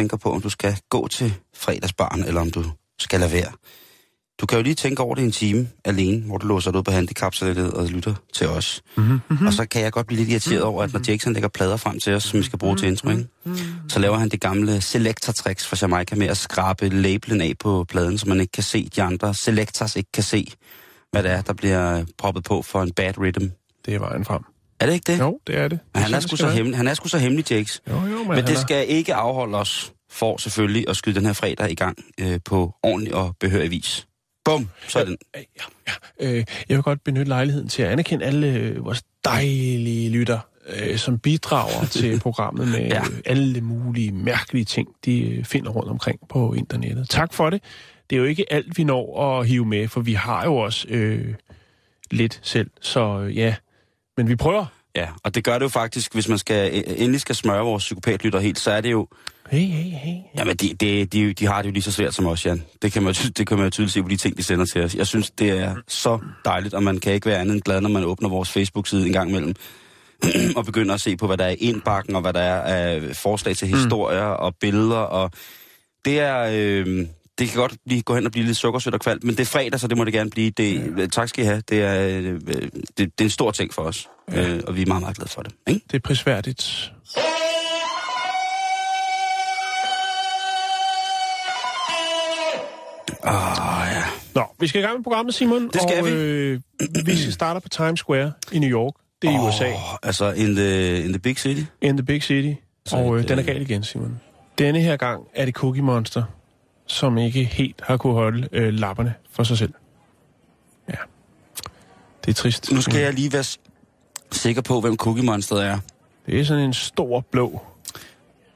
Tænker på, om du skal gå til fredagsbarn, eller om du skal lade være. Du kan jo lige tænke over det en time alene, hvor du låser dig ud på handicapsættet og lytter til os. Mm-hmm. Og så kan jeg godt blive lidt irriteret over, at når Jackson lægger plader frem til os, som vi skal bruge til intro, ikke? så laver han det gamle selector-tricks fra Jamaica med at skrabe labelen af på pladen, så man ikke kan se de andre selectors ikke kan se, hvad det er, der bliver proppet på for en bad rhythm. Det er vejen frem. Er det ikke det? Jo, det er det. Men han er, sgu så hemmelig, han er sgu så hemmelig, Jakes. Jo, jo, men, Men det er- skal ikke afholde os for selvfølgelig at skyde den her fredag i gang øh, på ordentlig og behørig vis. Bum, så er den. Ja, ja. Øh, jeg vil godt benytte lejligheden til at anerkende alle øh, vores dejlige lytter, øh, som bidrager til programmet med Ja. ja. alle mulige mærkelige ting, de øh, finder rundt omkring på internettet. Tak for det. Det er jo ikke alt, vi når at hive med, for vi har jo også øh, lidt selv. Så øh, ja, men vi prøver. Ja, og det gør det jo faktisk, hvis man skal øh, endelig skal smøre vores psykopatlytter helt, så er det jo... Hey, hey, hey. Jamen, de, de, de, de har det jo lige så svært som os, Jan. Det kan, man, jo det kan man jo tydeligt se på de ting, de sender til os. Jeg synes, det er så dejligt, og man kan ikke være andet end glad, når man åbner vores Facebook-side en gang imellem. og begynder at se på, hvad der er i indbakken, og hvad der er af forslag til historier og billeder. Og det er... Øh, det kan godt lige gå hen og blive lidt sukkersødt og kvalt, men det er fredag, så det må det gerne blive. Det, tak skal I have. Det er, øh, det, det er en stor ting for os, ja. øh, og vi er meget, meget glade for det. Ikke? Det er prisværdigt. Åh, ja. Nå, vi skal i gang med programmet, Simon. Det skal og, vi. Øh, vi skal starte på Times Square i New York. Det er i USA. Altså, in the, in the big city. In the big city. Så og øh, den er øh, galt igen, Simon. Denne her gang er det Cookie Monster, som ikke helt har kunne holde øh, lapperne for sig selv. Ja. Det er trist. Nu skal jeg lige være sikker på, hvem Cookie Monster er. Det er sådan en stor blå.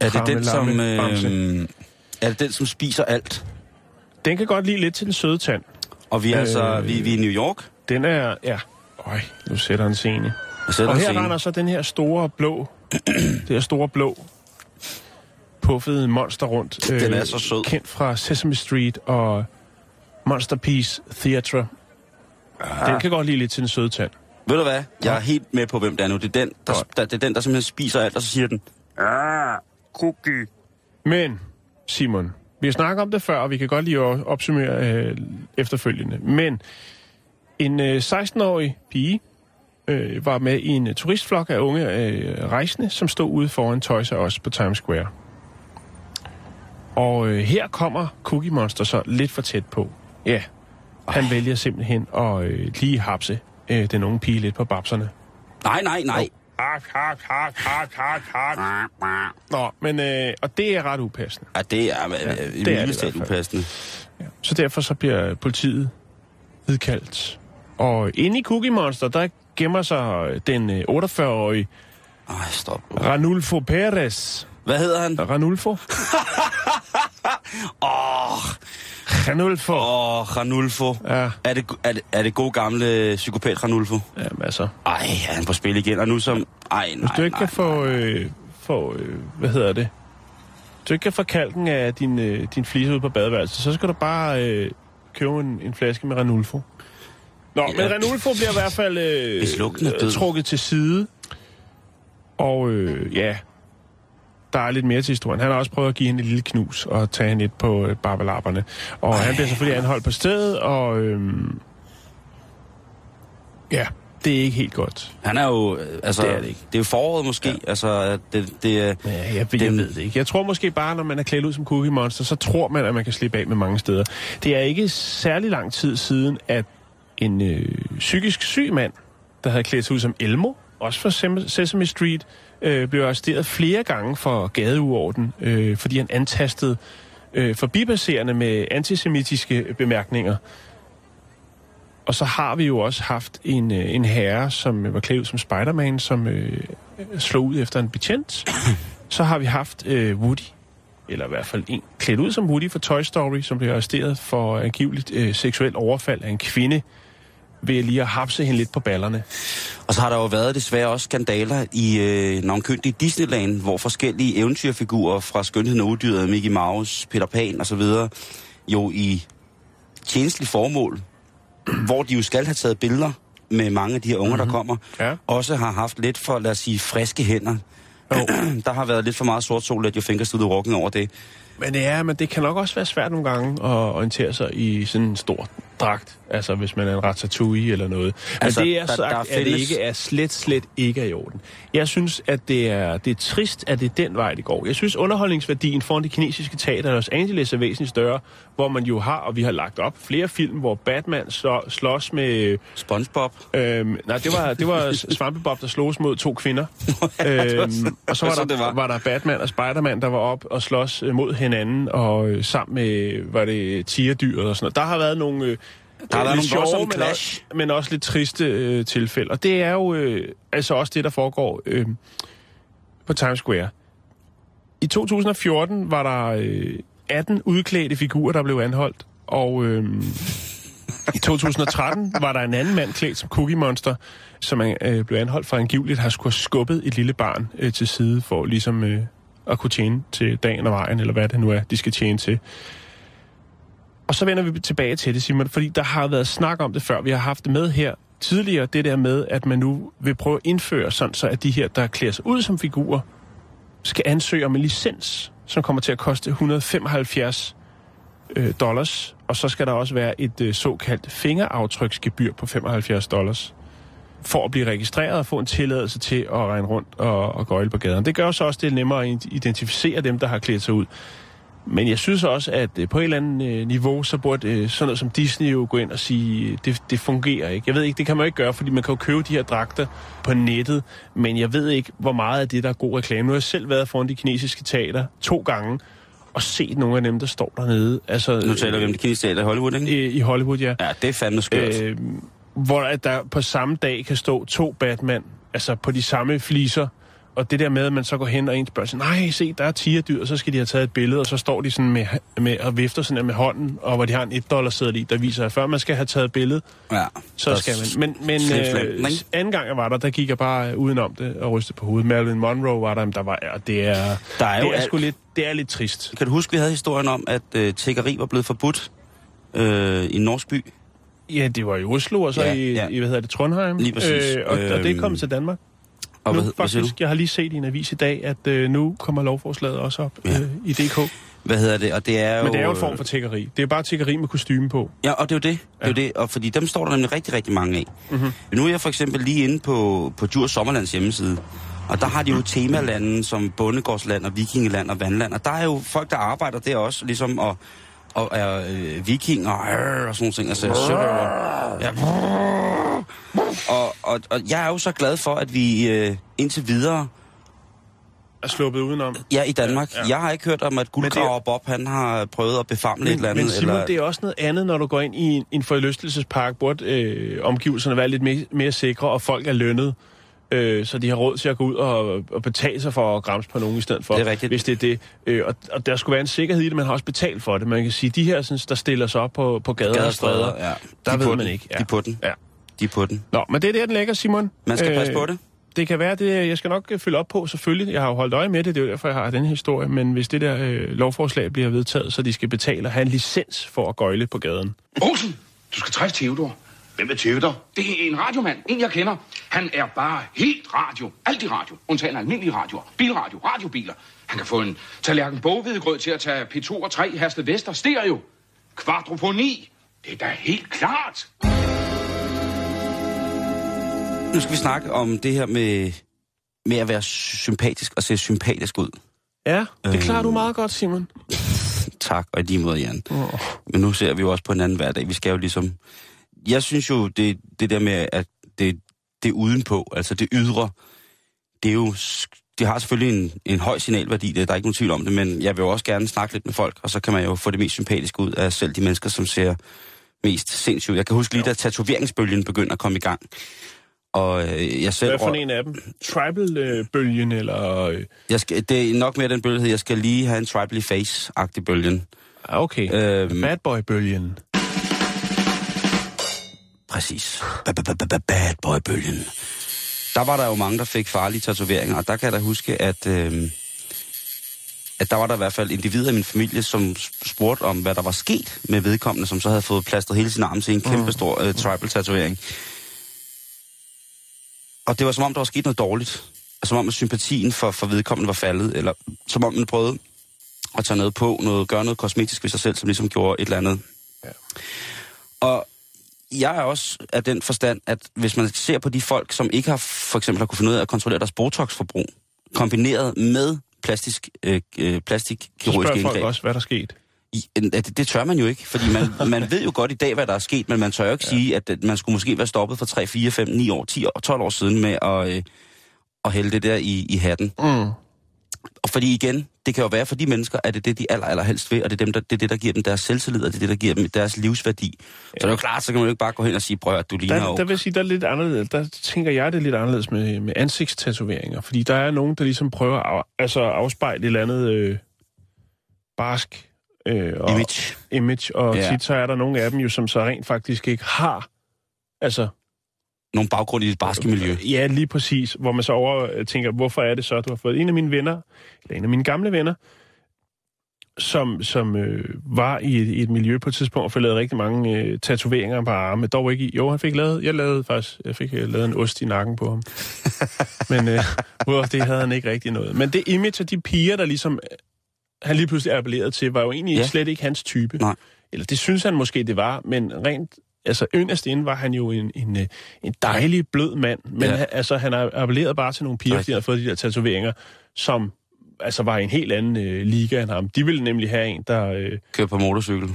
Er det den, som... Øh, er det den, som spiser alt? Den kan godt lide lidt til den søde tand. Og vi er øh, altså... Vi, vi er i New York. Den er... Ja. Øj, nu sætter han scene. Og her render så den her store blå... det her store blå puffede monster rundt. øh, Den er så sød. Kendt fra Sesame Street og Monster Peace Theatre. Den kan godt lide lidt til den søde tand. Ved du hvad? Jeg er helt med på, hvem det er nu. Det er den, der, der, det er den, der simpelthen spiser alt, og så siger den... Ah, cookie. Men, Simon, vi har snakket om det før, og vi kan godt lige opsummere øh, efterfølgende. Men en øh, 16-årig pige øh, var med i en øh, turistflok af unge øh, rejsende, som stod ude foran Toys R Us på Times Square. Og øh, her kommer Cookie Monster så lidt for tæt på. Ja, han vælger simpelthen at øh, lige hapse øh, den unge pige lidt på babserne. Nej, nej, nej. Hak, hak, hak, hak, hak, hak. Nå, men, øh, og det er ret upassende. Ja, det er, ja, det er det i upassende. Så derfor så bliver politiet nedkaldt. Og inde i Cookie Monster, der gemmer sig den øh, 48-årige Ej, stop. Ranulfo Perez. Hvad hedder han? Ranulfo? Åh, Ranulfo. åh, Ranulfo. Ja, Er det, er, det, er det god gamle psykopat Ranulfo? jamen altså. Ej, er han på spil igen? Og nu som... Ej, nej, Hvis du ikke nej, kan få, øh, få øh, hvad hedder det? Hvis du ikke kan få kalken af din, øh, din flise ud på badeværelset, så skal du bare øh, købe en, en flaske med Ranulfo. Nå, Ja. ja. men Ranulfo bliver i hvert fald øh, død. trukket til side. Og øh, ja, der er lidt mere til historien. Han har også prøvet at give hende et lille knus og tage hende lidt på øh, barbelapperne. Og Ej. han bliver selvfølgelig anholdt på stedet, og øh, ja, det er ikke helt godt. Han er jo... øh, Altså, Det er det ikke. Det er jo foråret måske. Ja. Altså, det, det er... Ja, jeg, jeg Den- ved det ikke. Jeg tror måske bare, når man er klædt ud som Cookie Monster, så tror man, at man kan slippe af med mange steder. Det er ikke særlig lang tid siden, at en øh, psykisk syg mand, der havde klædt sig ud som Elmo, også fra Sesame Street, øh, blev arresteret flere gange for gadeuorden, øh, fordi han antastede øh, forbipasserende med antisemitiske bemærkninger. Og så har vi jo også haft en, øh, en herre, som var klædt som Spider-Man, som øh, slog ud efter en betjent. Så har vi haft øh, Woody, eller i hvert fald en klædt ud som Woody fra Toy Story, som blev arresteret for angiveligt øh, seksuel overfald af en kvinde, ved lige at hapse hende lidt på ballerne. Og så har der jo været desværre også skandaler i øh, navnkyndige Disneyland, hvor forskellige eventyrfigurer fra Skønheden og Uddyret, Mickey Mouse, Peter Pan osv., jo i tjenestelig formål, hvor de jo skal have taget billeder med mange af de her unger, mm-hmm. der kommer, Ja. også har haft lidt for, lad os sige, friske hænder. der har været lidt for meget sort sol, at jo fingers to the walking over det. Men ja, men det kan nok også være svært nogle gange at orientere sig i sådan en stor dragt. Altså hvis man er en ratatouille eller noget. Men Altså, det er der- sagt, der at det ikke er slet, slet ikke er i orden. Jeg synes, at det er, det er trist, at det er den vej, det går. Jeg synes, underholdningsværdien foran det kinesiske teater i Los Angeles er væsentligt større, hvor man jo har, og vi har lagt op, flere film, hvor Batman slå, slås med... SpongeBob. Øhm, nej, det var, det var Svampebob, der slås mod to kvinder. øhm, og så var, sådan, der, det var. var der Batman og Spiderman, der var op og slås øh, mod hinanden, og øh, sammen med, var det tigerdyret og sådan noget. Der har været nogle... Øh, Der har været nogle voldsomme men, clash. også, men også lidt triste øh, tilfælde. Og det er jo øh, altså også det, der foregår øh, på Times Square. I 2014 var der øh, 18 udklædte figurer, der blev anholdt, og øh, i 2013 var der en anden mand klædt som Cookie Monster, som øh, blev anholdt for angiveligt at have skulle have skubbet et lille barn øh, til side for ligesom øh, at kunne tjene til dagen og vejen, eller hvad det nu er, de skal tjene til. Og så vender vi tilbage til det, Simon, fordi der har været snak om det før. Vi har haft det med her tidligere, det der med, at man nu vil prøve at indføre sådan, så at de her, der klæder sig ud som figurer, skal ansøge om en licens, som kommer til at koste 175 øh, dollars, og så skal der også være et øh, såkaldt fingeraftryksgebyr på 75 dollars for at blive registreret og få en tilladelse til at regne rundt og, og gøjle på gaden. Det gør så også, det nemmere at identificere dem, der har klædt sig ud. Men jeg synes også, at øh, på et eller andet øh, niveau, så burde øh, sådan noget som Disney jo gå ind og sige, det, det fungerer ikke. Jeg ved ikke, det kan man jo ikke gøre, fordi man kan jo købe de her dragter på nettet, men jeg ved ikke, hvor meget af det, der er god reklame. Nu har jeg selv været foran de kinesiske teater to gange, og set nogle af dem, der står dernede. Altså, Nu taler vi om det kinesiske teater i Hollywood, ikke? i, i Hollywood, ja. Ja, det er fandme skørt. Øh, hvor at der på samme dag kan stå to Batman, altså på de samme fliser, og det der med, at man så går hen og en spørger sig, nej, se, der er tigerdyr, og så skal de have taget et billede, og så står de sådan med, med og vifter sådan her med hånden, og hvor de har en 1 dollar sædel i, der viser, at før man skal have taget billede, ja, så der skal man. Men, men øh, anden gang jeg var der, der gik jeg bare øh, udenom det og rystede på hovedet. Marilyn Monroe var der, men der var, og det er, Der er jo det er alt- sgu lidt, det er lidt trist. Kan du huske, vi havde historien om, at øh, tiggeri var blevet forbudt øh, i en norsk by? Ja, det var i Oslo, og så Ja, i, ja. i, hvad hedder det, Trondheim. Lige præcis. Øh, og, og det er Øhm, kommet til Danmark. Og nu, hvad, hvad, faktisk, jeg har lige set i en avis i dag, at øh, nu kommer lovforslaget også op Ja. ja. øh, i DK. hvad hedder det? Og det er Men det er jo øh, en form for tiggeri. Det er bare tiggeri med kostume på. Ja, og det er jo det. Det er jo det. Og fordi dem står der nemlig rigtig, rigtig mange af. Mhm. Mm-hmm. Nu er jeg for eksempel lige inde på, på Djurs Sommerlands hjemmeside. Og der har de jo temalande som Bondegårdsland og Vikingeland og Vandland. Og der er jo folk, der arbejder der også, ligesom og, og er øh, vikinger øh, og sådan nogle ting. Altså sørøver. Ja. Og, og, og jeg er jo så glad for, at vi øh, indtil videre Er sluppet udenom. Ja, i Danmark. Ja, Ja. ja. Jeg har ikke hørt om, at guldgraver Bob, han har prøvet at befamle et eller andet. men Simon, eller... det er også noget andet, når du går ind i en, en forlystelsespark, burde øh, omgivelserne være lidt mere, mere sikre, og folk er lønnet, øh, så de har råd til at gå ud og, og betale sig for at græmse på nogen i stedet for, Det er rigtigt. hvis det er det. Øh, og, og der skulle være en sikkerhed i det, man har også betalt for det. Man kan sige, de her, sådan, der stiller sig op på, på gader, Gader og stræder, ja. der De ved på man den. ikke. De er på den. Ja. De er på den. Nå, men det er der, den ligger, Simon. Man skal passe på det. Det kan være, det jeg skal nok øh, følge op på, selvfølgelig. Jeg har jo holdt øje med det, det er jo derfor, jeg har den historie. Men hvis det der øh, lovforslag bliver vedtaget, så de skal betale og have en licens for at gøjle på gaden. Olsen, du skal træffe Theodor. Hvem er Theodor? Det er en radiomand, en jeg kender. Han er bare helt radio. Alt i radio. Undtagen almindelige radioer. Bilradio, radiobiler. Han kan få en tallerken boghvedegrød til at tage P2 og 3 Herste Vester stereo. Kvadrofoni. Det er da helt klart. Nu skal vi snakke om det her med, med at være sympatisk og se sympatisk ud. Ja, det klarer du meget godt, Simon. Tak, og i lige måde, Jan. Oh. Men nu ser vi jo også på en anden hverdag. Vi skal jo ligesom... Jeg synes jo, det, det der med, at det, det er udenpå, altså det ydre, det er jo, sk- de har selvfølgelig en, en høj signalværdi, det er der ikke nogen tvivl om det, men jeg vil jo også gerne snakke lidt med folk, og så kan man jo få det mest sympatiske ud af selv de mennesker, som ser mest sindssygt. Jeg kan huske lige, da tatoveringsbølgen begyndte at komme i gang. Og øh, jeg selv... Hvad for en af dem? Tribal-bølgen, eller... øh, Jeg skal, det er nok mere den bølge, jeg skal lige have en tribally face-agtig bølgen. Ah, okay. Øhm. Bad Boy-bølgen. Præcis. Ba- ba- ba- ba- Bad boy-bølgen. Der var der jo mange, der fik farlige tatoveringer, og der kan jeg da huske, at, øh, at der var der i hvert fald individer i min familie, som spurgte om, hvad der var sket med vedkommende, som så havde fået plastret hele sin arm til en kæmpe stor øh, tribal-tatovering. Og det var som om, der var sket noget dårligt. Altså, som om, at sympatien for, for vedkommende var faldet, eller som om man prøvede at tage noget på, noget, gøre noget kosmetisk ved sig selv, som ligesom gjorde et eller andet. Ja. Og jeg er også af den forstand, at hvis man ser på de folk, som ikke har for eksempel har kunne finde ud af at kontrollere deres botoxforbrug, kombineret med plastisk, øh, øh, Så plastikkirurgiske spørger folk indgreb, også, hvad der er sket. i, det, det tør man jo ikke, fordi man, man ved jo godt i dag, hvad der er sket, men man tør jo ikke ja. sige, at man skulle måske være stoppet for 3, 4, 5, 9 år, 10 år, 12 år siden med at, øh, at hælde det der i, i hatten. Mm. Og fordi igen, det kan jo være for de mennesker, at det er det, de aller, aller helst vil, og det er, dem, der, det er det, der giver dem deres selvtillid, og det er det, der giver dem deres livsværdi. Ja. Så det er jo klart, så kan man jo ikke bare gå hen og sige, prøv at du ligner Der, jo. der vil jeg sige, der er lidt anderledes. Der tænker jeg, det er lidt anderledes med, med ansigtstatoveringer. Fordi der er nogen, der ligesom prøver at af, altså afspejle et eller andet øh, barsk øh, og Image. image. Og Ja. tit så er der nogle af dem jo, som så rent faktisk ikke har altså Nogle baggrund i det barske miljø. Ja, lige præcis. Hvor man så over øh, tænker, hvorfor er det så, du har fået en af mine venner, eller en af mine gamle venner, som, som øh, var i et, i et miljø på et tidspunkt og fik lavet rigtig mange øh, tatoveringer på arme. Dog ikke i. Jo, han fik lavet, jeg lavede faktisk, jeg fik øh, lavet en ost i nakken på ham. Men øh, udover det havde han ikke rigtig noget. Men det image af de piger, der ligesom han lige pludselig appellerede til, var jo egentlig Ja. slet ikke hans type. Nej. Eller det synes han måske, det var, men rent altså inderst inde var han jo en, en, øh, en dejlig, blød mand. Men Ja. ja. altså, han har appelleret bare til nogle piger, fordi de havde fået de der tatoveringer, som altså var i en helt anden øh, liga end ham. De ville nemlig have en, der øh, Kører på motorcykel.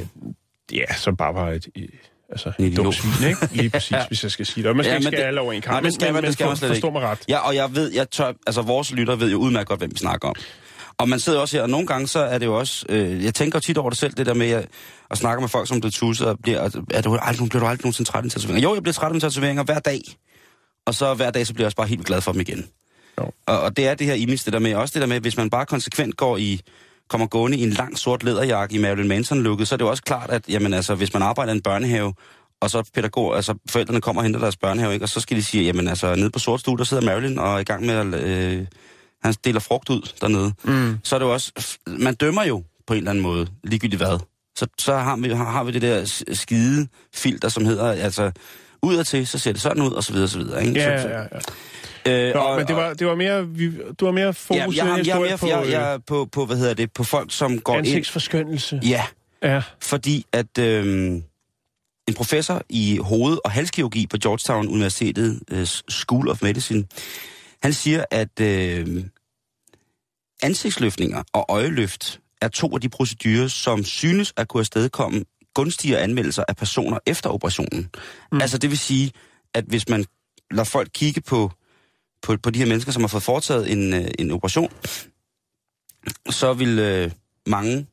ja, som bare var et... Øh, altså, et dumt svin, ikke? Lige præcis, ja. hvis jeg skal sige det. Og man skal Ja, ikke men skære alle over en kamp, det skal man slet forstå mig ret. Ja, og jeg ved, jeg tør, altså vores lytter ved jo udmærket godt, hvem vi snakker om. Og man sidder også her, og nogle gange så er det jo også, øh, jeg tænker tit over det selv, det der med at, at snakke med folk, som bliver tusset, og bliver, er du aldrig, bliver du aldrig nogensinde træt af tatoveringer? Jo, jeg bliver træt af mine tatoveringer hver dag. Og så hver dag, så bliver jeg også bare helt glad for dem igen. Jo. Og, og det er det her image, det der med, også det der med, hvis man bare konsekvent går i, kommer gående i en lang sort læderjakke i Marilyn Manson-looket, så er det jo også klart, at jamen, altså, hvis man arbejder i en børnehave, og så pædagog, altså forældrene kommer og henter deres børnehave, ikke? og så skal de sige, jamen altså, nede på sort stue, der sidder Marilyn og er i gang med at, øh, han deler frugt ud dernede. Mm. Så er det jo også, man dømmer jo på en eller anden måde, ligegyldigt hvad. Så, så har, vi, har, har vi det der skide filter, som hedder, altså, udadtil, så ser det sådan ud, og så videre, og så videre. Ikke? Ja, ja, ja. Øh, Nå, men det var, det var mere, vi, du var mere fokus Ja, i jeg, jeg, historie mere, på, jeg, øh, jeg, er på, på, hvad hedder det, på folk, som går ind... ansigtsforskyndelse. Ja, Ja. fordi at øh, en professor i hoved- og halskirurgi på Georgetown Universitetet øh, School of Medicine, han siger, at øh, ansigtsløftninger og øjeløft er to af de procedurer, som synes at kunne afstedkomme gunstigere anmeldelser af personer efter operationen. Mm. Altså det vil sige, at hvis man lader folk kigge på, på, på de her mennesker, som har fået foretaget en, øh, en operation, så vil øh, mange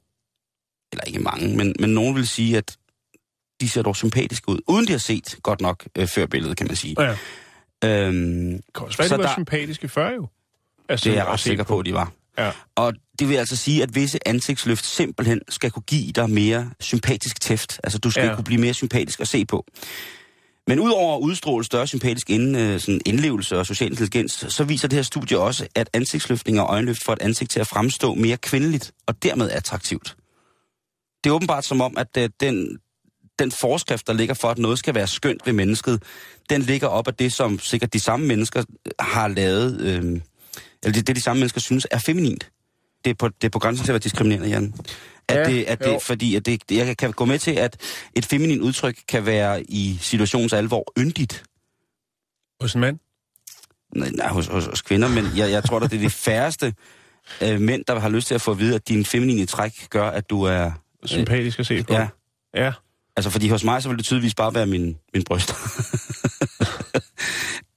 eller ikke mange, men, men nogen vil sige, at de ser dog sympatiske ud, uden de har set godt nok øh, før billedet, kan man sige. ja. Øhm, Det kan også være, Så de var der- sympatiske før jo. Altså, det er jeg ret sikker på, at de var. Ja. Og det vil altså sige, at visse ansigtsløft simpelthen skal kunne give dig mere sympatisk tæft. Altså, du skal ja. Ja. kunne blive mere sympatisk at se på. Men udover at udstråle større sympatisk ind, øh, sådan indlevelse og social intelligens, så viser det her studie også, at ansigtsløftning og øjenløft får et ansigt til at fremstå mere kvindeligt og dermed attraktivt. Det er åbenbart som om, at øh, den, den forskrift, der ligger for, at noget skal være skønt ved mennesket, den ligger op af det, som sikkert de samme mennesker har lavet, øh, eller det, det de samme mennesker synes er feminint. Det er på, det er på grænsen til at være diskriminerende, Jan. At Ja, det, at det, jo. fordi at det, jeg kan gå med til, at et feminin udtryk kan være i situationens alvor yndigt. Hos en mand. Nej, nej hos, hos, hos kvinder, men jeg, jeg tror, at det er de færreste øh, mænd, der har lyst til at få at vide, at din feminine træk gør, at du er... Sympatisk at se på. Ja, Ja. Altså fordi hos mig, så vil det tydeligvis bare være min, min bryst.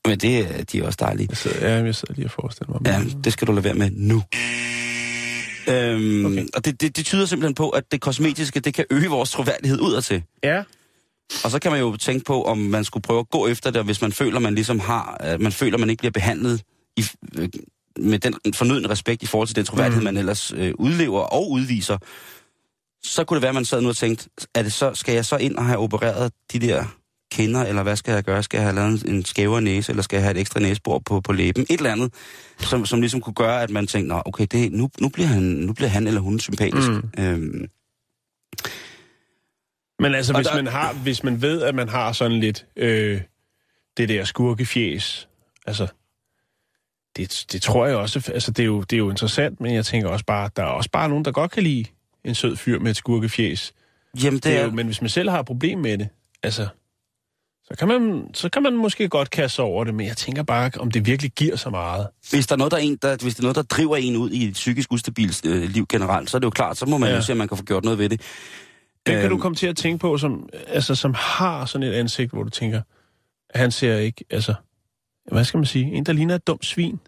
Men det, er- de er også dejlige. Jeg sidder, ja, jeg sidder lige og forestiller mig. Ja, det skal du lade være med nu. Øhm, okay. Og det, det, det tyder simpelthen på, at det kosmetiske, det kan øge vores troværdighed udadtil. ja. Og så kan man jo tænke på, om man skulle prøve at gå efter det, hvis man føler, man ligesom har, at man føler, man ikke bliver behandlet i, øh, med den fornødne respekt i forhold til den troværdighed, mm. man ellers øh, udlever og udviser. Så kunne det være, at man sad nu og tænkte, er det så, skal jeg så ind og have opereret de der kinder, eller hvad skal jeg gøre? Skal jeg have lavet en skævere næse, eller skal jeg have et ekstra næsebor på, på læben? Et eller andet, som, som ligesom kunne gøre, at man tænkte, Nå, okay, det, nu, nu, bliver han, nu bliver han eller hun sympatisk. Mm. Øhm, Men altså, Og hvis, der- man har, hvis man ved, at man har sådan lidt øh, det der skurkefjes, altså, det, det tror jeg også, altså det er, jo, det er jo interessant, men jeg tænker også bare, der er også bare nogen, der godt kan lide en sød fyr med et skurkefjes. jamen, det, Det er jo, men hvis man selv har et problem med det, altså, så kan, man, så kan man måske godt kaste sig over det, men jeg tænker bare, om det virkelig giver så meget. hvis der er noget, der, er en, der, hvis det er noget, der driver en ud i et psykisk ustabilt øh, liv generelt, så er det jo klart, så må man ja. Jo se, om man kan få gjort noget ved det. Det kan Øhm. du komme til at tænke på, som, altså, som har sådan et ansigt, hvor du tænker, han ser ikke, altså, hvad skal man sige, en, der ligner et dumt svin.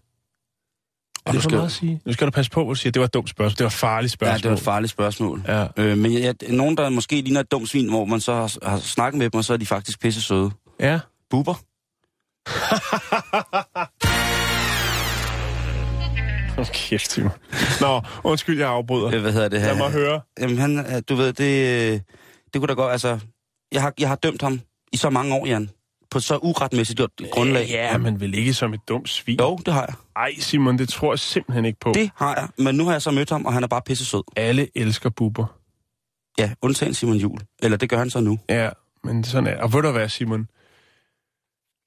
Er Og det nu for skal- meget at sige? Nu skal du passe på, hvor du siger, at det var et dumt spørgsmål. Det var et farligt Ja, spørgsmål. det var et farligt spørgsmål. Ja. Øh, men ja, nogen, der måske ligner et dumt svin, hvor man så har, har snakket med dem, og så er de faktisk pisse søde. ja. Buber? Hold kæft, Simon. Nå, undskyld, jeg afbryder. Øh, hvad hedder det her? Lad mig høre. Jamen, han, øh, du ved, det, øh, det kunne da godt, altså... Jeg har, jeg har dømt ham i så mange år, Jan. På så uretmæssigt grundlag. Ja, men vel ikke som et dumt svin. Jo, det har jeg. Ej, Simon, det tror jeg simpelthen ikke på. Det har jeg. Men nu har jeg så mødt ham, og han er bare pisse sød. Alle elsker buber. Ja, undtagen Simon Jul. Eller det gør han så nu. Ja, men sådan er Og ved du hvad, Simon?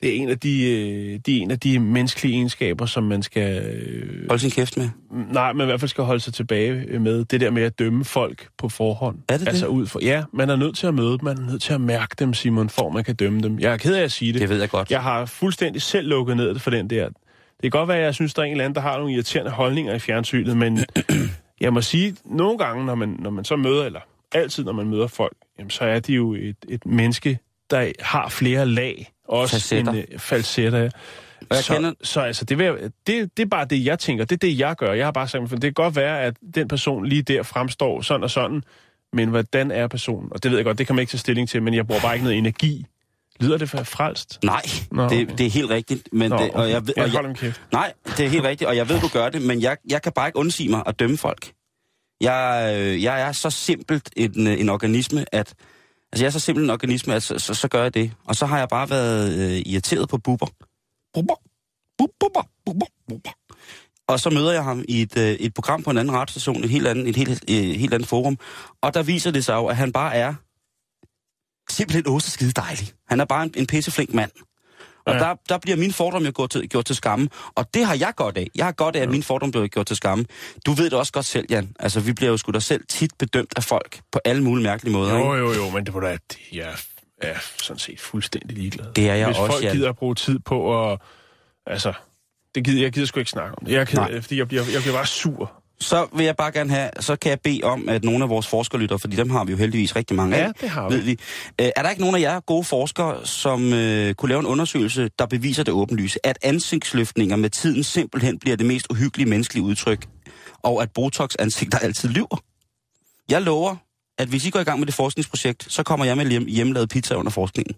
Det er en af de, øh, er en af de menneskelige egenskaber, som man skal... Øh, Hold sin kæft med. nej, man i hvert fald skal holde sig tilbage med. Det der med at dømme folk på forhånd. Er det altså det? ud for, Ja, man er nødt til at møde dem. Man er nødt til at mærke dem, Simon, for man kan dømme dem. Jeg er ked af at sige det. Det ved jeg godt. Jeg har fuldstændig selv lukket ned for den der. Det kan godt være, at jeg synes, der er en eller anden, der har nogle irriterende holdninger i fjernsynet, men jeg må sige, nogle gange, når man, når man så møder, eller altid, når man møder folk, jamen, så er de jo et, et menneske, der har flere lag. Også Facetter. En, uh, falsetter. Og jeg så, kender- så altså, det, jeg- det, det er bare det, jeg tænker. Det er det, jeg gør. Jeg har bare sagt, for det kan godt være, at den person lige der fremstår sådan og sådan, men hvordan er personen? Og det ved jeg godt, det kan man ikke tage stilling til, men jeg bruger bare ikke noget energi. Lyder det for frelst? Nej, Nå, det, okay. det er helt rigtigt. Men Nå, det, og jeg, ved, jeg og min kæft. Nej, det er helt rigtigt, og jeg ved, du gør det, men jeg, jeg kan bare ikke undsige mig at dømme folk. Jeg, øh, jeg er så simpelt en, øh, en organisme, at... Altså, jeg er så simpel en organisme, at så, så, så gør jeg det. Og så har jeg bare været øh, irriteret på buber. Buber. Buber. Buber. Buber. Og så møder jeg ham i et, øh, et program på en anden radiostation, et helt andet, et helt, øh, helt andet forum. Og der viser det sig jo, at han bare er simpelthen også skide dejlig. Han er bare en, en pisseflink mand. Og Ja. der, der bliver min fordom jo gjort til, gjort til skamme. Og det har jeg godt af. Jeg har godt af, at min fordom bliver gjort til skamme. Du ved det også godt selv, Jan. Altså, vi bliver jo sgu da selv tit bedømt af folk på alle mulige mærkelige måder. Jo, ikke? jo, jo, men det var da, jeg er sådan set fuldstændig ligeglad. Det er jeg Hvis også, folk Jan. gider at bruge tid på at... Altså, det gider, jeg gider sgu ikke snakke om det. Jeg, er det, fordi jeg bliver, jeg bliver bare sur. Så vil jeg bare gerne have, så kan jeg bede om, at nogle af vores forskerlytter, fordi dem har vi jo heldigvis rigtig mange af, Ja, det har vi. ved vi. Øh, er der ikke nogen af jer gode forskere, som øh, kunne lave en undersøgelse, der beviser det åbenlyse, at ansigtsløftninger med tiden simpelthen bliver det mest uhyggelige menneskelige udtryk, og at Botox-ansigter altid lyver? Jeg lover, at hvis I går i gang med det forskningsprojekt, så kommer jeg med hjem, hjemmelavet pizza under forskningen.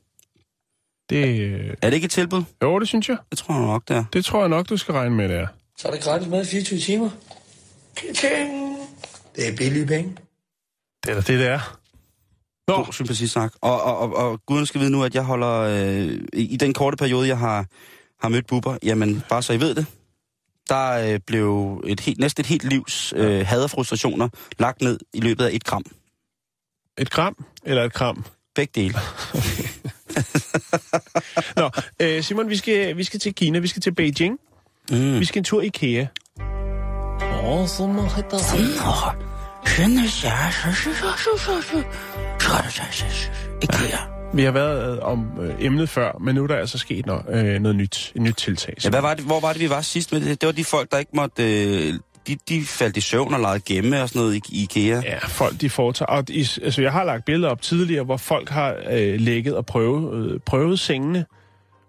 Det, øh, Er det ikke et tilbud? jo, det synes jeg. Det tror jeg nok, det er. Det tror jeg nok, du skal regne med, det er. Så er det gratis mad i 24 timer. Ka-ching! Det er billige penge. Det er da det, det er. Nå, God sympatisnak. Og, og, og, og guderne skal vide nu, at jeg holder... Øh, i, den korte periode, jeg har, har mødt Bubber, jamen, bare så I ved det, der øh, blev et helt, næsten et helt livs øh, had og frustrationer lagt ned i løbet af et kram. et gram eller et kram? Begge dele. Nå, øh, Simon, vi skal, vi skal til Kina, vi skal til Beijing. Mm. Vi skal en tur i IKEA. Vi har været om øh, emnet før, men nu er der altså sket noget, øh, noget nyt, et nyt tiltag. Ja, hvad var det, hvor var det, vi var sidst med det? Det var de folk, der ikke måtte... Øh, de, de faldt i søvn og legede gemme og sådan noget i, i IKEA. Ja, folk de foretager... Og de, altså, jeg har lagt billeder op tidligere, hvor folk har øh, lægget og prøvet, øh, prøvet sengene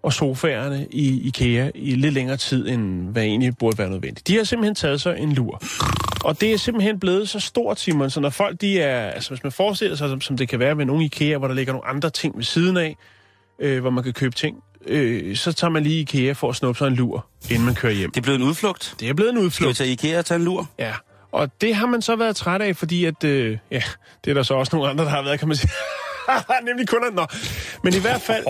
og sofaerne i IKEA i lidt længere tid, end hvad egentlig burde være nødvendigt. De har simpelthen taget sig en lur. Og det er simpelthen blevet så stort, Simon, så når folk de er, altså hvis man forestiller sig, som, det kan være ved nogle IKEA, hvor der ligger nogle andre ting ved siden af, øh, hvor man kan købe ting, øh, så tager man lige IKEA for at snuppe sig en lur, inden man kører hjem. Det er blevet en udflugt. Det er blevet en Skal vi udflugt. tage IKEA og tage en lur? Ja, og det har man så været træt af, fordi at, øh, ja, det er der så også nogle andre, der har været, kan man sige. Nemlig kunderne. Nå. Men i hvert fald,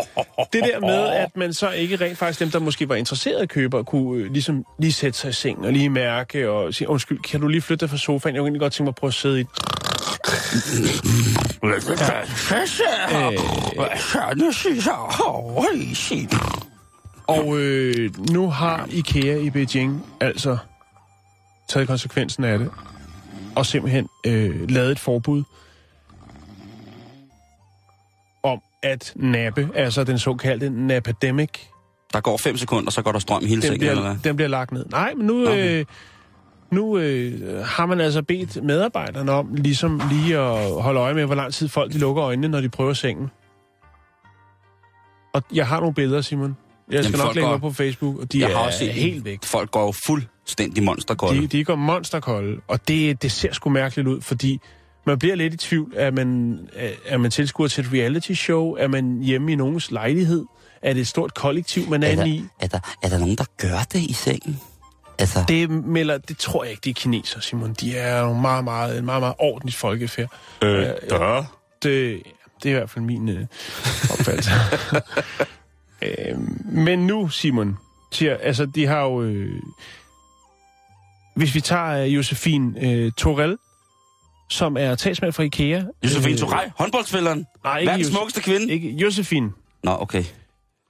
det der med, at man så ikke rent faktisk, dem der måske var interesserede købere, kunne øh, ligesom lige sætte sig i seng og lige mærke og sige, undskyld, kan du lige flytte dig fra sofaen? Jeg kunne egentlig godt tænke mig at prøve at sidde i et Og øh, nu har IKEA i Beijing altså taget konsekvensen af det, og simpelthen øh, lavet et forbud at nappe, altså den såkaldte napademic, Der går fem sekunder, så går der strøm hele den sengen, eller hvad? den bliver lagt ned. Nej, men nu, Nå. øh, nu øh, har man altså bedt medarbejderne om ligesom lige at holde øje med, hvor lang tid folk de lukker øjnene, når de prøver sengen. Og jeg har nogle billeder, Simon. Jeg skal Jamen, nok lægge går- op på Facebook, og de Jeg er har også set helt væk. Folk går jo fuldstændig monsterkolde. De, de går monsterkolde, og det, det ser sgu mærkeligt ud, fordi man bliver lidt i tvivl. Er man, er, er man tilskuer til et reality show? Er man hjemme i nogens lejlighed? Er det et stort kollektiv, man er, er, inde der, i? er, der, er der nogen, der gør det i sengen? Altså, Det melder, det tror jeg ikke, de er kineser, Simon. De er jo meget, meget, en meget, meget ordentligt folkefærd. øh, ja. Det, det er i hvert fald min øh, opfattelse. øh, men nu, Simon, siger, altså, de har jo... Øh, hvis vi tager øh, Josefine øh, Torell, som er talsmand for IKEA. Josefine øh, Torej, håndboldspilleren. Nej, ikke Verdens Josef- smukkeste kvinde. Ikke Josefine. Nå, okay.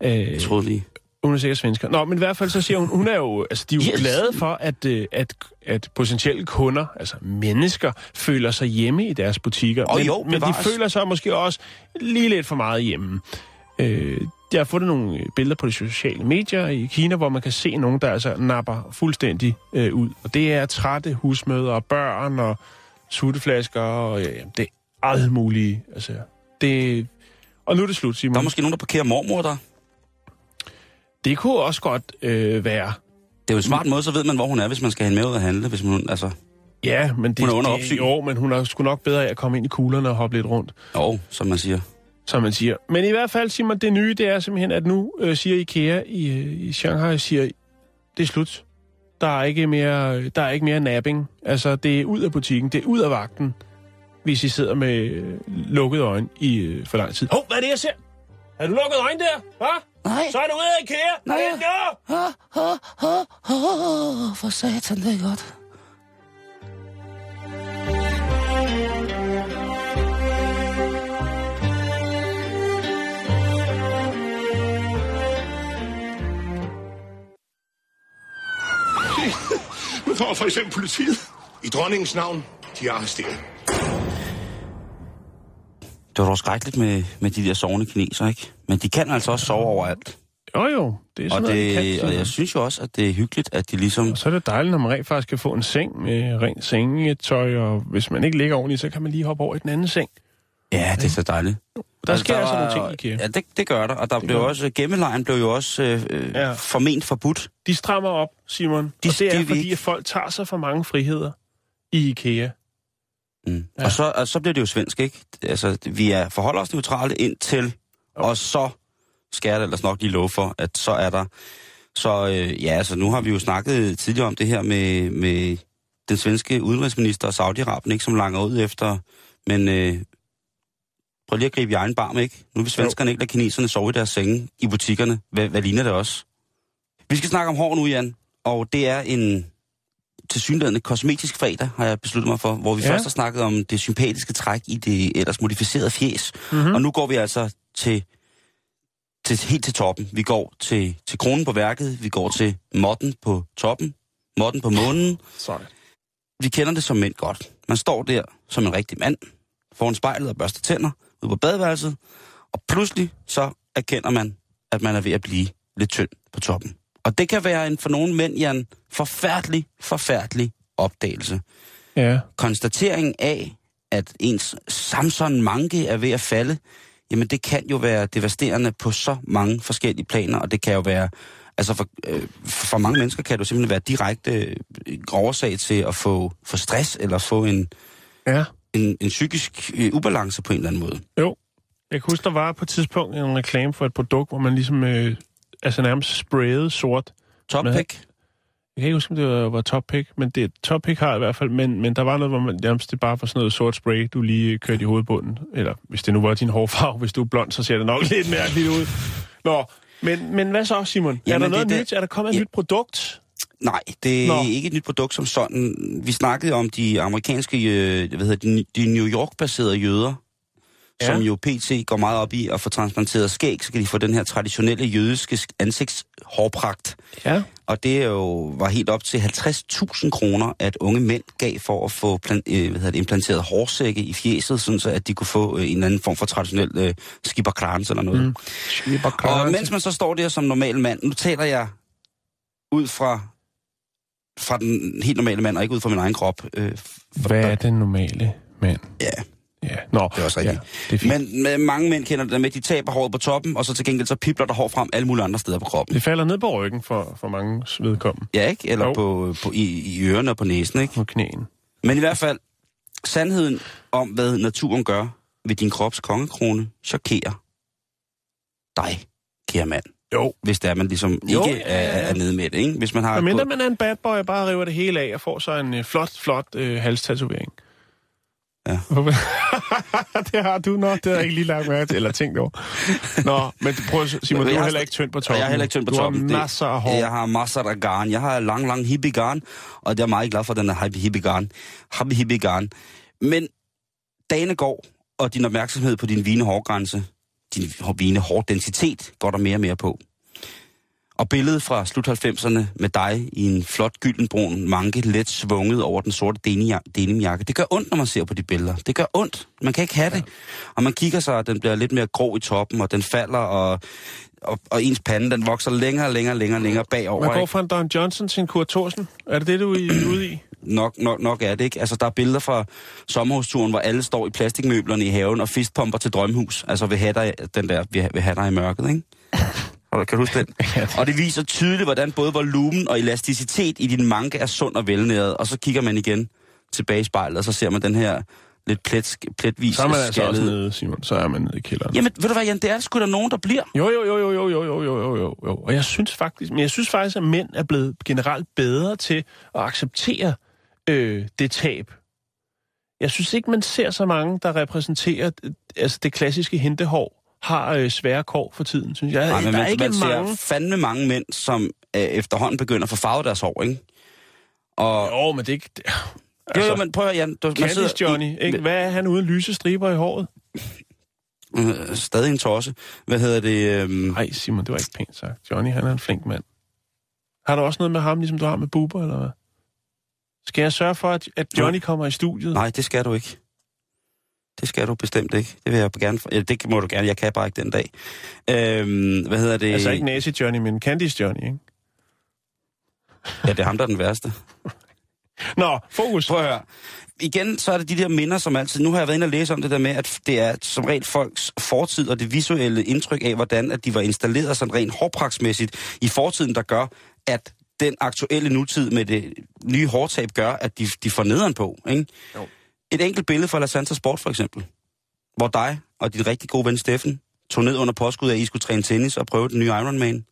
Øh, Jeg troede lige. Hun er sikkert svensker. Nå, men i hvert fald så siger hun, hun er jo, altså de er jo Yes. glade for, at, øh, at, at potentielle kunder, altså mennesker, føler sig hjemme i deres butikker. Åh, men, jo, men de føler sig måske også lige lidt for meget hjemme. Øh, jeg har fundet nogle billeder på de sociale medier i Kina, hvor man kan se nogen, der altså napper fuldstændig øh, ud. Og det er trætte husmøder og børn og sutteflasker og ja, det er alt muligt. Altså, det... Og nu er det slut, Simon. Der er måske nogen, der parkerer mormor der. Det kunne også godt øh, være. Det er jo en smart måde, så ved man, hvor hun er, hvis man skal have hende med ud at handle. Hvis man, altså, Ja, men det, Hun er under det, opsyn. Jo, men hun er sgu nok bedre af at komme ind i kuglerne og hoppe lidt rundt, jo, som man siger. som man siger. Men i hvert fald, Simon, det nye, det er simpelthen, at nu øh, siger IKEA i, øh, i Shanghai, siger, det er slut. Der er ikke mere, der er ikke mere napping. Altså, det er ud af butikken, det er ud af vagten, hvis I sidder med øh, lukkede øjne i øh, for lang tid. Hov, hvad er det, jeg ser? Er du lukket øjne der? Hva? Nej. Så er du ude af IKEA! Nej. Ja. For satan, det er godt. Kommer for eksempel politiet. I dronningens navn, de er arresteret. Det var dog skrækkeligt med, med de der sovende kineser, ikke? Men de kan altså også sove overalt. Jo, jo. Det er sådan Og, noget, det, og Simon. jeg synes jo også, at det er hyggeligt, at de ligesom... Og så er det dejligt, når man rent faktisk kan få en seng med rent sengetøj, og hvis man ikke ligger ordentligt, så kan man lige hoppe over i den anden seng. Ja, det er så dejligt. Der sker altså var- nogle ting i IKEA. Ja, det, det gør der. Og der blev gør der. også... Gemmelejen blev jo også øh, øh, Ja. forment forbudt. De strammer op, Simon. De- De, og det er det vi fordi, at folk tager sig for mange friheder i IKEA. Mm. Ja. Og, så, og så bliver det jo svensk, ikke? Altså, vi er forholder os neutrale indtil, og så skal jeg ellers nok lige love for, at så er der... Så øh, ja, altså nu har vi jo snakket tidligere om det her med, med den svenske udenrigsminister og Saudi-Arabien, ikke, som langer ud efter... Men øh, prøv lige at gribe i egen barm, ikke? Nu vil svenskerne ikke lade kineserne sove i deres senge i butikkerne. Hvad, hvad ligner det også? Vi skal snakke om hår nu, Jan. Og det er en tilsyneladende kosmetisk fredag, har jeg besluttet mig for, hvor vi Ja. først har snakket om det sympatiske træk i det ellers modificerede fjes. Mhm. Mm-hmm. Og nu går vi altså til, til helt til toppen. Vi går til, til kronen på værket, vi går til modden på toppen, modden på månen. Sorry. Vi kender det som mænd godt. Man står der som en rigtig mand, foran spejlet og børster tænder, ude på badeværelset, og pludselig så erkender man, at man er ved at blive lidt tynd på toppen. Og det kan være en for nogle mænd, Jan, forfærdelig, forfærdelig opdagelse. Ja. Konstateringen af, at ens Samson Manke er ved at falde, jamen det kan jo være devasterende på så mange forskellige planer, og det kan jo være, altså for, øh, for mange mennesker kan det jo simpelthen være direkte øh, årsag til at få, få stress, eller få en, Ja. En, en psykisk øh, ubalance på en eller anden måde. Jo. Jeg kan huske, der var på et tidspunkt en reklame for et produkt, hvor man ligesom øh, altså nærmest sprayede sort. Top pick. Jeg kan ikke huske, om det var, var Top Pick, men det Top Pick har i hvert fald, men, men der var noget, hvor man nærmest det bare var sådan noget sort spray, du lige kørte i hovedbunden. Eller hvis det nu var din hårfarve, hvis du er blond, så ser det nok lidt mærkeligt ud. Nå, men, men hvad så, Simon? er Jamen, der noget det er nyt? Er der kommet et Ja. nyt produkt? Nej, det er Nå. ikke et nyt produkt som sådan. Vi snakkede om de amerikanske, øh, hvad hedder de, de New York-baserede jøder, Ja. som jo pt. går meget op i at få transplanteret skæg, så kan de få den her traditionelle jødiske ansigtshårpragt. Ja. Og det er jo var helt op til 50.000 kroner, at unge mænd gav for at få plan, øh, hvad det, implanteret hårsække i fjeset, sådan så at de kunne få øh, en eller anden form for traditionel øh, skipperkrans eller noget. Mm. Og mens man så står der som normal mand, nu taler jeg ud fra, fra den helt normale mand, og ikke ud fra min egen krop. Øh, for Hvad der- er den normale mand? Ja, Ja, nå. det er også rigtigt. Ja, det er fint. Men... Med, mange mænd kender det med, at de taber håret på toppen, og så til gengæld så pipler der hår frem alle mulige andre steder på kroppen. Det falder ned på ryggen for, for mange vedkommende Ja, ikke? Eller Jo. på, på, i, i ørerne og på næsen, ikke? på knæen. Men i hvert fald, sandheden om, hvad naturen gør ved din krops kongekrone, chokerer dig, kære mand. Jo. Hvis det er, man ligesom Jo, ikke ja, ja. Er, er nede med det, ikke? Hvis man har... Mindre man er en bad boy og bare river det hele af og får så en øh, flot, flot øh, halstatovering. Ja. det har du nok, det har jeg ikke lige lagt mærke til, eller tænkt over. Nå, men prøv Simon, du Jeg er heller ikke tynd på toppen. jeg er heller ikke tynd på du toppen. Du Det- har masser af hår. Jeg har masser af garn. Jeg har lang, lang hippie garn, og jeg er meget glad for den her hippie, hippie garn. Hippie, hippie garn. Men dagene går, og din opmærksomhed på din vine hårgrænse, din vine hårdensitet, går der mere og mere på. Og billedet fra slut 90'erne med dig i en flot gyldenbrun manke, let svunget over den sorte denim- denimjakke, det gør ondt, når man ser på de billeder. Det gør ondt. Man kan ikke have det. Og man kigger sig, og den bliver lidt mere grå i toppen, og den falder, og, og, og ens pande, den vokser længere, længere, længere, længere bagover. Man går fra en Don Johnson til en Kurt Thorsen. Er det det, du er ude i? Nok, nok, nok er det ikke. Altså, der er billeder fra sommerhusturen, hvor alle står i plastikmøblerne i haven og fistpumper til drømhus. Altså, vil have dig, den der, vil, vil have dig i mørket, ikke? Kan du huske den? Og det viser tydeligt, hvordan både volumen og elasticitet i din manke er sund og velnæret. Og så kigger man igen tilbage i spejlet, og så ser man den her lidt plet, pletvis Så er man altså også nede, Simon. Så er man nede i kælderen. Jamen, ved du hvad, Jan, det er sgu da nogen, der bliver. Jo, jo, jo, jo, jo, jo, jo, jo, jo, jo, jo. Og jeg synes faktisk, men jeg synes faktisk, at mænd er blevet generelt bedre til at acceptere øh, det tab. Jeg synes ikke, man ser så mange, der repræsenterer øh, altså det klassiske hentehår, har øh, svære kår for tiden, synes jeg. Nej, men der er man, ikke man mange... ser fandme mange mænd, som øh, efterhånden begynder at få farvet deres hår, ikke? Og, Jo, men det er ikke... Det, jo, jo, men prøv at Jan. Du, man Candice Johnny, ikke? Hvad er han uden lyse striber i håret? Øh, stadig en tosse. Hvad hedder det? Øhm, Nej, Simon, det var ikke pænt sagt. Johnny, han er en flink mand. Har du også noget med ham, ligesom du har med Buber, eller hvad? Skal jeg sørge for, at, at Johnny kommer i studiet? nej, det skal du ikke. Det skal du bestemt ikke. Det vil jeg gerne... Ja, det må du gerne. Jeg kan bare ikke den dag. Øhm, hvad hedder det? Altså ikke Nazi Johnny, men Candice Johnny, ikke? Ja, det er ham, der er den værste. Nå, fokus. Prøv at høre. Igen, så er det de der minder, som altid... Nu har jeg været inde og læse om det der med, at det er som regel folks fortid og det visuelle indtryk af, hvordan at de var installeret sådan rent hårpraksmæssigt i fortiden, der gør, at den aktuelle nutid med det nye hårtab gør, at de, de får nederen på. Ikke? Jo. Et enkelt billede fra La Santa Sport, for eksempel. Hvor dig og din rigtig gode ven Steffen tog ned under påskud af, at I skulle træne tennis og prøve den nye Ironman.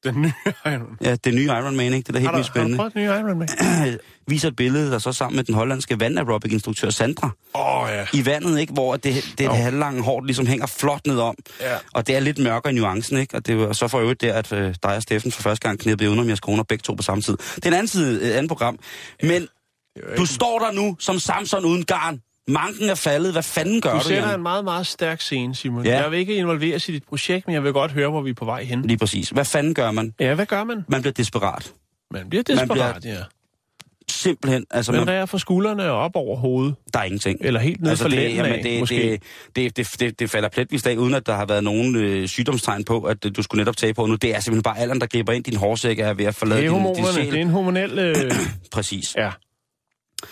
Den nye Iron Ja, det nye Ironman, ikke? Det er da helt vildt du, har du spændende. prøvet den nye Iron Man? Viser et billede, der så sammen med den hollandske vandaerobic-instruktør Sandra Åh, oh, ja. i vandet, ikke? Hvor det, det, det halvlange hår ligesom hænger flot ned om. Ja. Og det er lidt mørkere i nuancen, ikke? Og det var så for øvrigt der, at øh, dig og Steffen for første gang knæppede under jeres koner begge to på samme tid. Det er en anden side, et andet program. Men du står der nu som Samson uden garn. Manken er faldet. Hvad fanden gør Du du, sætter en meget, meget stærk scene, Simon. Ja. Jeg vil ikke involveres i dit projekt, men jeg vil godt høre, hvor vi er på vej hen. Lige præcis. Hvad fanden gør man? Ja, hvad gør man? Man bliver desperat. Man bliver Man desperat, bliver- ja. Simpelthen. Altså, Man man, rærer fra skuldrene og op over hovedet. der er ingenting. Eller helt ned for det, lænden af, det, måske. det, det, det, det, falder pletvis af, uden at der har været nogen øh, sygdomstegn på, at øh, du skulle netop tage på nu. Det er simpelthen bare alderen, der griber ind. Din hårsæk er ved at forlade Det er din, din sjæl. Det er en hormonel... Øh... Præcis. ja.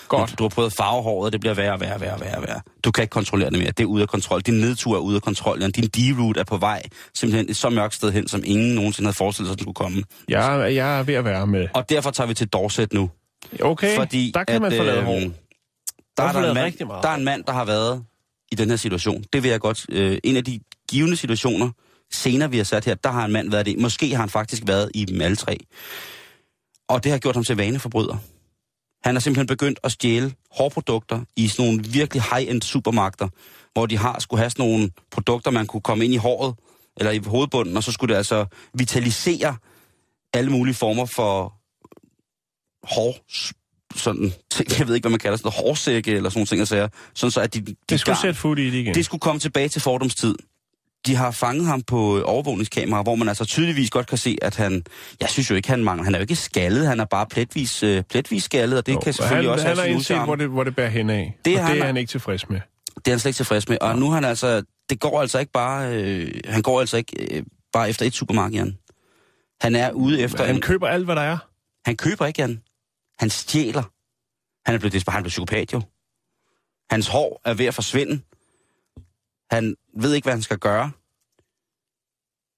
Godt. Du har prøvet at farve håret, og det bliver værre og værre og værre og værre, værre. Du kan ikke kontrollere det mere. Det er ude af kontrol. Din nedtur er ude af kontrol. Din D-route er på vej simpelthen et så mørkt sted hen, som ingen nogensinde havde forestillet sig, at den skulle komme. Jeg, jeg er ved at være med. Og derfor tager vi til Dorset nu. Okay, Fordi der kan man at, forlade øh, hår. Der Der er, er der, en mand, der er en mand, der har været i den her situation. Det vil jeg godt... Øh, en af de givende situationer, senere vi har sat her, der har en mand været det. Måske har han faktisk været i dem alle tre. Og det har gjort ham til vaneforbryder. Han har simpelthen begyndt at stjæle hårprodukter i sådan nogle virkelig high-end supermarkeder, hvor de har skulle have sådan nogle produkter, man kunne komme ind i håret, eller i hovedbunden, og så skulle det altså vitalisere alle mulige former for hår, sådan, ting, jeg ved ikke, hvad man kalder sådan noget, hårsække eller sådan nogle ting, og sager, sådan så at de, de Det skulle sætte fod i det igen. det skulle komme tilbage til fordomstid. De har fanget ham på overvågningskamera, hvor man altså tydeligvis godt kan se, at han... Jeg synes jo ikke, han mangler... Han er jo ikke skaldet, han er bare pletvis, øh, pletvis skaldet, og det Jo, kan selvfølgelig han, også han have sin udsagn. hvor det, hvor det bærer hen af. Det Det, er og det han- er han ikke tilfreds med. Det er han slet ikke tilfreds med. Og nu er han altså... Det går altså ikke bare... Øh, han går altså ikke øh, bare efter et supermarked, Jan. Han er ude efter... Han en, køber alt, hvad der er. han køber ikke, Jan. Han stjæler. Han er blevet. Han er blevet psykopat, jo. Hans hår er ved at forsvinde. Han ved ikke, hvad han skal gøre.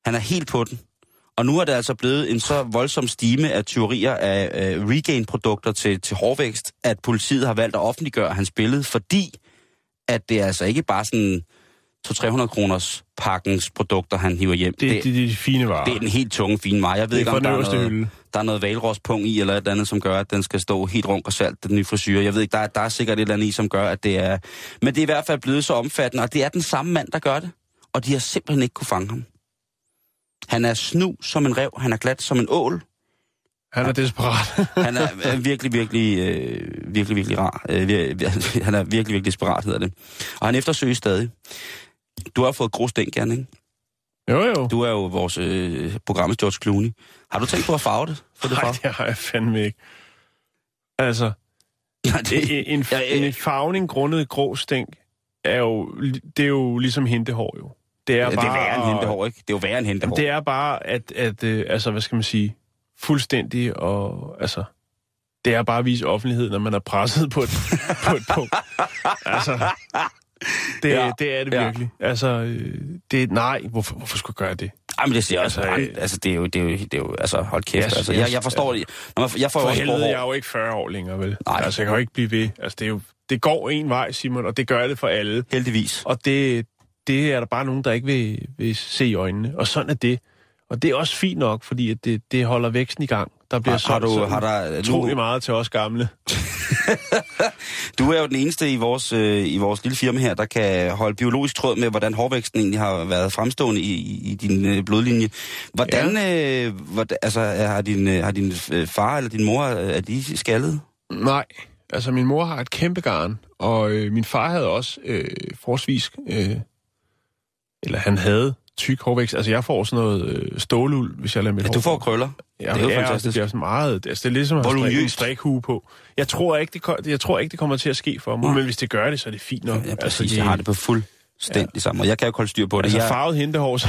Han er helt på den. Og nu er det altså blevet en så voldsom stime af tyverier af øh, Regain-produkter til, til hårvækst, at politiet har valgt at offentliggøre hans billede, fordi at det er altså ikke bare sådan 200-300 kroners pakkens produkter, han hiver hjem. Det, det, det, det er de fine varer. det er den helt tunge, fine vej. Jeg ved ikke, om der er, noget, hylde. der er noget valrospung i, eller et eller andet, som gør, at den skal stå helt rundt og salt, den nye frisyr. Jeg ved ikke, der er, der er sikkert et eller andet i, som gør, at det er... Men det er i hvert fald blevet så omfattende, og det er den samme mand, der gør det. Og de har simpelthen ikke kunne fange ham. Han er snu som en rev, han er glat som en ål. Han er desperat. Han er øh, virkelig, virkelig, øh, virkelig, virkelig rar. Øh, vir- vir- han er virkelig, virkelig desperat, hedder det. Og han eftersøger stadig. Du har fået grus den gerne, ikke? jo, jo. Du er jo vores øh, programmet George Clooney. Har du tænkt på at farve det? For det Nej, det har jeg fandme ikke. Altså, Nej, det, en, Ja, en, ja. en farvning grundet grå stænk, er jo, det er jo ligesom hentehår jo. Det er, Ja, det er bare, værre end hentehår, ikke? Det er jo værre end hentehår. Det er bare, at, at øh, altså, hvad skal man sige, fuldstændig og, altså, det er bare at vise offentlighed, når man er presset på et, på et punkt. Altså, det, Ja, ja, det er det ja. virkelig. Altså, øh, det er, nej, hvorfor, hvorfor skulle jeg gøre det? Ej, men det siger også, Altså, altså, øh, altså, det er jo, det er jo, det er jo, altså, hold kæft, Yes, altså. Jeg, jeg forstår det. Når man, jeg får jo For også helvede, jeg er jo ikke 40 år længere, vel? Nej. Altså, jeg kan jo ikke blive ved. Altså, det, er jo, det går en vej, Simon, og det gør det for alle. Heldigvis. Og det, det er der bare nogen, der ikke vil, vil se i øjnene. Og sådan er det. Og det er også fint nok, fordi at det, det holder væksten i gang. Der bliver Har, har du, har der, nu, meget til os gamle. du er jo den eneste i vores, øh, i vores lille firma her, der kan holde biologisk tråd med, hvordan hårvæksten egentlig har været fremstående i, i, din øh, blodlinje. Hvordan, ja. øh, hvordan altså, har din, øh, har din øh, far eller din mor, øh, er de skaldet? Nej, altså min mor har et kæmpe garn, og øh, min far havde også øh, forsvis, øh, eller han havde tyk hårvækst. Altså jeg får sådan noget øh, ståluld, hvis jeg lader mit Ja, hår du får krøller. Ja, det er jo ja, fantastisk. Det er sådan meget, altså det er ligesom at have en strikhue på. Jeg tror, ikke, det, jeg tror ikke, det kommer til at ske for mig, Nej. men hvis det gør det, så er det fint nok. Ja, præcis. Altså, jeg har det på fuldstændig ja. samme. Og jeg kan jo holde styr på det. Altså jeg, farvet hentehår, så,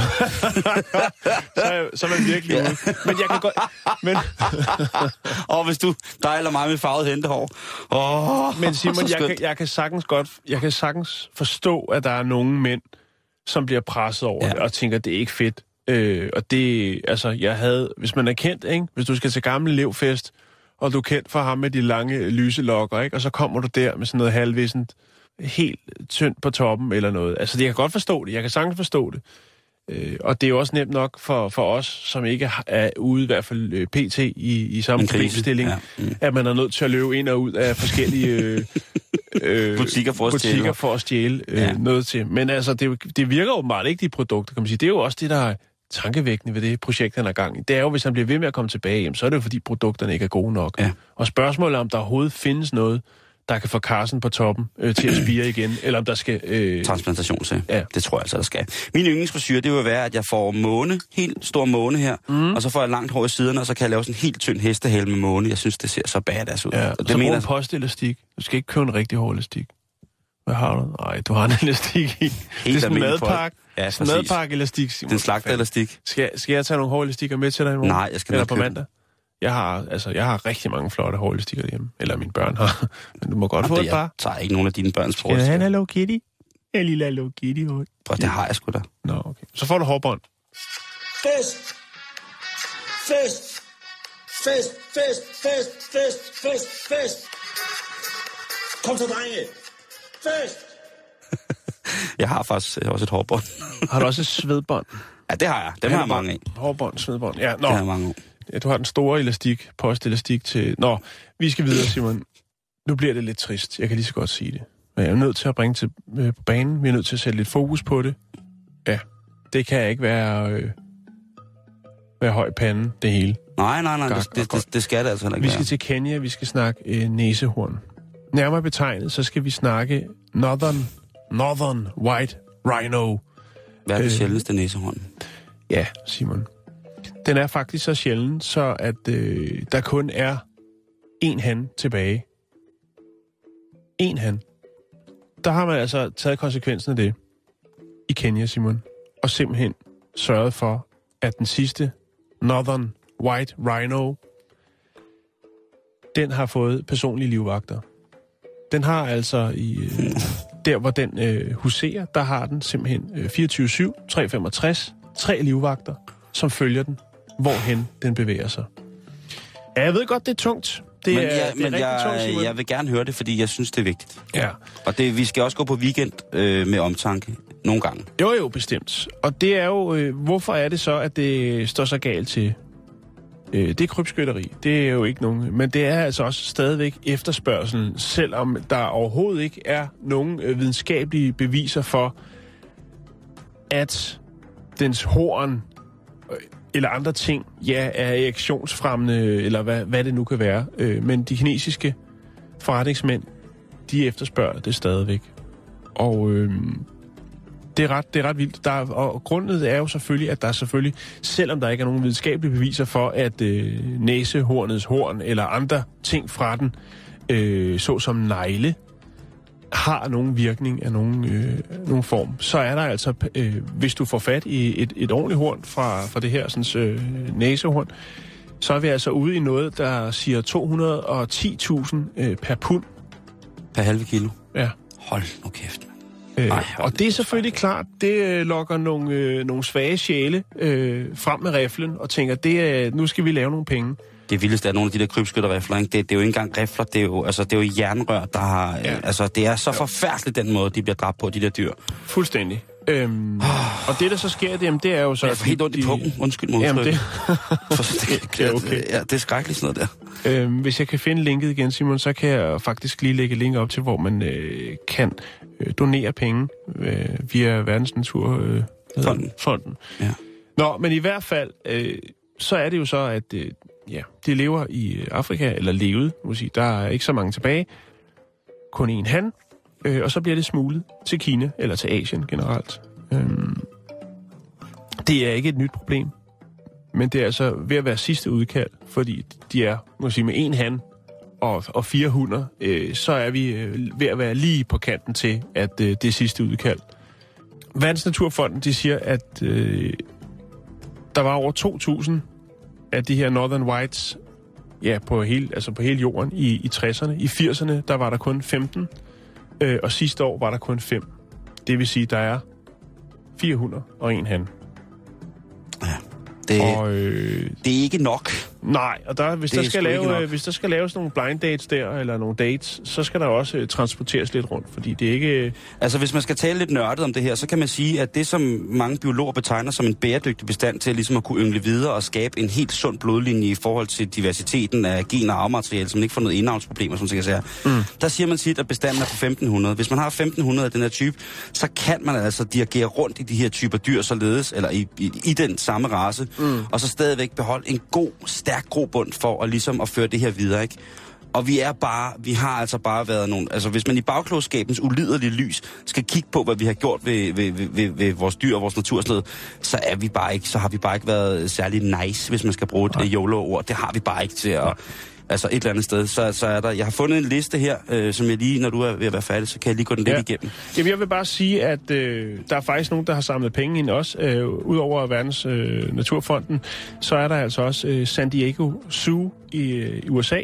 så, er- så er man virkelig Ja. ude. Men jeg kan godt... Men, Og hvis du, dig eller mig med farvet hentehår. Åh, men Simon, jeg kan, jeg kan sagtens godt... Jeg kan sagtens forstå, at der er nogle mænd, som bliver presset over Ja. ja. det, og tænker, det er ikke fedt. Øh, og det, altså, jeg havde... Hvis man er kendt, ikke? Hvis du skal til gammel elevfest, og du er kendt for ham med de lange lyse lokker, ikke? Og så kommer du der med sådan noget halvvisent, helt tyndt på toppen eller noget. Altså, jeg kan godt forstå det. Jeg kan sagtens forstå det. Øh, og det er jo også nemt nok for, for os, som ikke er ude, i hvert fald øh, pt. i, i samme problemstilling, ja. Mm. at man er nødt til at løbe ind og ud af forskellige øh, øh, Butikker for at stjæle. butikker for at stjæle øh, Ja. noget til. Men altså, det, jo- det virker åbenbart ikke, de produkter, kan man sige. Det er jo også det, der er tankevækkende ved det projekt, han er gang i. Det er jo, hvis han bliver ved med at komme tilbage, jamen, så er det jo, fordi produkterne ikke er gode nok. Ja. Og spørgsmålet er, om der overhovedet findes noget, der kan få karsen på toppen øh, til at spire igen, eller om der skal... Øh, Transplantation til. Ja. Det tror jeg altså, der skal. Min yndlingsfrisyr, det vil være, at jeg får måne, helt stor måne her, mm. og så får jeg langt hår i siderne, og så kan jeg lave sådan en helt tynd hestehale med måne. Jeg synes, det ser så badass ud. Ja, Og det så mener en postelastik. Du skal ikke købe en rigtig hård elastik. Hvad har du? Nej, du har en elastik i. det er sådan en madpakke. Ja, Sådan madpakke elastik. Simon. Den slagte elastik. Skal, skal jeg tage nogle hårde elastikker med til dig i morgen? Nej, jeg skal Eller på købe mandag? Jeg har, altså, jeg har rigtig mange flotte hårelastikker hjemme. Eller mine børn har. Men du må godt få Jamen, et par. jeg tager ikke nogen af dine børns Skal jeg have en forhold. Hello Kitty? En lille Hello Kitty. hår. Prøv, det har jeg sgu da. Nå, okay. Så får du hårbånd. Fest! Fest! Fest, fest, fest, fest, fest, fest! Kom så, drenge! Fest! Jeg har faktisk også et hårbånd. Har du også et svedbånd? ja, det har jeg. Dem har jeg mange af. Hårbånd, svedbånd. Ja, Det har jeg nå. mange af. Ja, du har den store elastik, postelastik til... Nå, vi skal videre, Simon. Nu bliver det lidt trist. Jeg kan lige så godt sige det. Men jeg er nødt til at bringe til øh, på banen. Vi er nødt til at sætte lidt fokus på det. Ja, det kan ikke være, øh, være høj pande, det hele. Nej, nej, nej, Gak det, det, det, det skal det altså ikke Vi skal være. til Kenya, vi skal snakke øh, næsehorn. Nærmere betegnet, så skal vi snakke Northern, Northern White Rhino. Hvad er det øh, sjældneste næsehorn? Ja, Simon. Den er faktisk så sjælden, så at øh, der kun er én han tilbage. En han. Der har man altså taget konsekvensen af det i Kenya, Simon, og simpelthen sørget for, at den sidste Northern White Rhino, den har fået personlige livvagter. Den har altså i øh, der, hvor den øh, huserer, der har den simpelthen øh, 24-7, 365, tre livvagter, som følger den, hvorhen den bevæger sig. Ja, jeg ved godt, det er tungt. Det men er, jeg, det er men jeg, tungt, Simon. jeg vil gerne høre det, fordi jeg synes, det er vigtigt. Ja. Og det, vi skal også gå på weekend øh, med omtanke. Nogle gange. Jo, jo, bestemt. Og det er jo, øh, hvorfor er det så, at det står så galt til? Øh, det er krybskytteri. Det er jo ikke nogen... Men det er altså også stadigvæk efterspørgselen, selvom der overhovedet ikke er nogen øh, videnskabelige beviser for, at dens horn øh, eller andre ting, ja, er erektionsfremmende, eller hvad, hvad det nu kan være. Øh, men de kinesiske forretningsmænd, de efterspørger det stadigvæk. Og øh, det er ret, det er ret vildt. Der er, og grundet er jo selvfølgelig, at der er selvfølgelig, selvom der ikke er nogen videnskabelige beviser for, at øh, næsehornets horn eller andre ting fra den, øh, såsom negle, har nogen virkning af nogen, øh, nogen form, så er der altså, øh, hvis du får fat i et, et ordentligt horn fra, fra det her sådan, øh, næsehorn, så er vi altså ude i noget, der siger 210.000 øh, per pund. Per halve kilo. Ja. Hold nu kæft. Øh, Ej, og det er selvfølgelig klart, det øh, lokker nogle, øh, nogle svage sjæle øh, frem med riflen og tænker, det er, nu skal vi lave nogle penge. Det vildeste er nogle af de der krybskytterrifler, ikke? Det, det er jo ikke engang rifler, det er jo, altså, det er jo jernrør, der har... Ja. Ja. Altså, det er så forfærdeligt, den måde, de bliver dræbt på, de der dyr. Fuldstændig. Øhm, og det, der så sker, det, jamen, det er jo så... Jeg får helt ondt i pungen. Undskyld mig Jamen, det, det, det er okay. Ja, det er skrækkeligt sådan noget der. øhm, hvis jeg kan finde linket igen, Simon, så kan jeg faktisk lige lægge link op til, hvor man øh, kan øh, donere penge øh, via Verdens Natur... Øh, Fonden. den? Fonden. Ja. Nå, men i hvert fald, øh, så er det jo så, at øh, ja, de lever i øh, Afrika, eller levede, må sige. Der er ikke så mange tilbage. Kun en han. Øh, og så bliver det smuglet til Kina, eller til Asien generelt. Øhm, det er ikke et nyt problem. Men det er altså ved at være sidste udkald, fordi de er, må sige, med en hand og, og fire hunder, øh, så er vi øh, ved at være lige på kanten til, at øh, det er sidste udkald. Vandsnaturfonden de siger, at øh, der var over 2.000 af de her Northern Whites ja, på, hele, altså på hele jorden i, i 60'erne. I 80'erne, der var der kun 15, øh, og sidste år var der kun 5. Det vil sige, der er 400 og en han. Det, Og øh, det er ikke nok. Nej, og der, hvis, Det der er skal lave, øh, hvis der skal laves nogle blind dates der, eller nogle dates, så skal der også øh, transporteres lidt rundt, fordi det er ikke... Øh, Altså, hvis man skal tale lidt nørdet om det her, så kan man sige, at det, som mange biologer betegner som en bæredygtig bestand til ligesom at kunne yngle videre og skabe en helt sund blodlinje i forhold til diversiteten af gen- og arvemateriale, som ikke får noget indavnsproblemer, som man siger. Mm. Der siger man sit, at bestanden er på 1500. Hvis man har 1500 af den her type, så kan man altså dirigere rundt i de her typer dyr således, eller i, i, i den samme race, mm. og så stadigvæk beholde en god, stærk grobund for at ligesom at føre det her videre, ikke? Og vi er bare, vi har altså bare været nogle, altså hvis man i bagklogskabens uliderlige lys skal kigge på, hvad vi har gjort ved, ved, ved, ved, ved vores dyr og vores natur og sådan noget, så er vi bare ikke, så har vi bare ikke været særlig nice, hvis man skal bruge et YOLO-ord. Det har vi bare ikke til at... Altså et eller andet sted, så, så er der... Jeg har fundet en liste her, øh, som jeg lige, når du er ved at være færdig, så kan jeg lige gå den lidt Ja. igennem. Jamen, jeg vil bare sige, at øh, der er faktisk nogen, der har samlet penge ind også. Øh, Udover Verdens øh, Naturfonden, så er der altså også øh, San Diego Zoo i, øh, USA.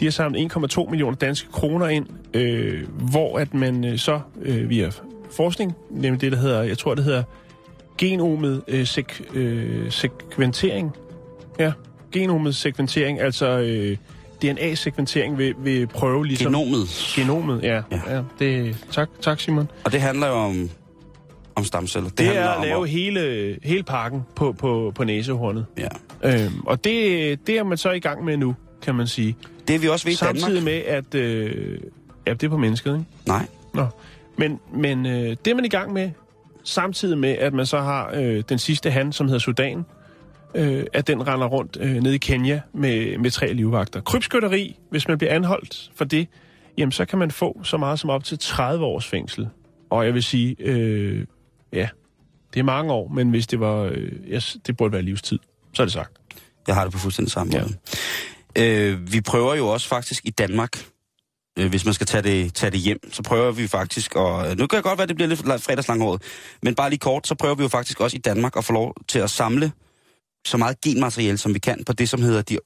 De har samlet 1,2 millioner danske kroner ind, øh, hvor at man øh, så øh, via forskning, nemlig det, der hedder, jeg tror, det hedder genomet øh, sek, øh, sekventering. Ja, genomet sekventering, altså øh, DNA-sekventering vil, vil prøve ligesom... Genomet. Genomet, ja. Ja. ja. det, tak, tak, Simon. Og det handler jo om, om stamceller. Det, Det, er at om, lave hele, hele pakken på, på, på næsehornet. Ja. Øhm, og det, det er man så i gang med nu, kan man sige. Det er vi også ved i Danmark. Samtidig med, at... Øh, ja, det er på mennesket, ikke? Nej. Nå. Men, men øh, det er man i gang med, samtidig med, at man så har øh, den sidste han, som hedder Sudan, øh, at den render rundt øh, nede i Kenya med, med tre livvagter. Krybskytteri, hvis man bliver anholdt for det, jamen så kan man få så meget som op til 30 års fængsel. Og jeg vil sige, øh, ja, det er mange år, men hvis det var, øh, yes, det burde være livstid, så er det sagt. Jeg har det på fuldstændig samme Ja. måde. Øh, vi prøver jo også faktisk i Danmark, øh, hvis man skal tage det, tage det hjem, så prøver vi faktisk, og nu kan det godt være, at det bliver lidt fredagslanghåret, men bare lige kort, så prøver vi jo faktisk også i Danmark at få lov til at samle så meget genmateriale, som vi kan, på det, som hedder de,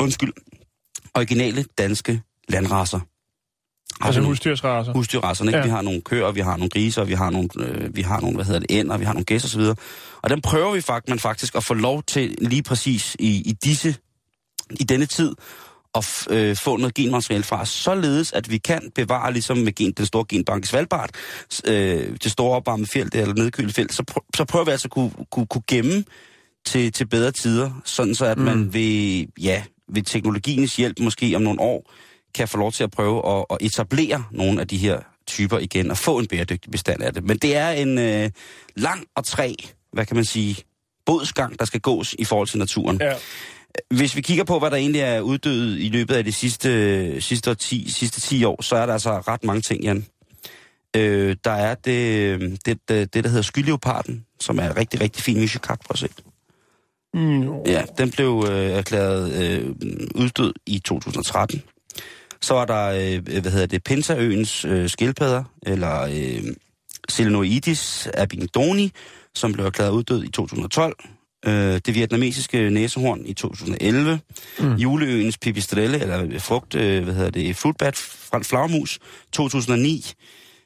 undskyld, originale danske landraser. Altså husdyrsraser. husdyrrasserne. Ikke? Ja. Vi har nogle køer, vi har nogle griser, vi har nogle, øh, vi har nogle hvad hedder det, ænder, vi har nogle gæs osv. Og dem prøver vi faktisk, man faktisk at få lov til lige præcis i, i disse, i denne tid, at øh, få noget genmateriale fra, således at vi kan bevare, ligesom med gen, den store genbank i Svalbard, øh, det store opvarmede felt eller nedkølte felt, så, prø- så prøver vi altså at kunne, kunne, kunne gemme til, til bedre tider, sådan så at mm. man ved, ja, ved teknologiens hjælp måske om nogle år, kan få lov til at prøve at, at etablere nogle af de her typer igen, og få en bæredygtig bestand af det. Men det er en øh, lang og træ, hvad kan man sige, bodsgang, der skal gås i forhold til naturen. Ja. Hvis vi kigger på, hvad der egentlig er uddødet i løbet af de sidste, sidste, årti, sidste 10 år, så er der altså ret mange ting, Jan. Øh, der er det, det, det, det, der hedder skyleoparden, som er rigtig, rigtig fin misjekat, prøv at se. Mm, Ja, den blev øh, erklæret øh, uddød i 2013. Så var der, øh, hvad hedder det, Pintaøens øh, skildpadder, eller øh, Selenoidis abingdoni, som blev erklæret uddød i 2012. Øh, det vietnamesiske næsehorn i 2011. Mm. Juleøens pipistrelle, eller frugt, øh, hvad hedder det, fruitbat, fra flagermus, 2009.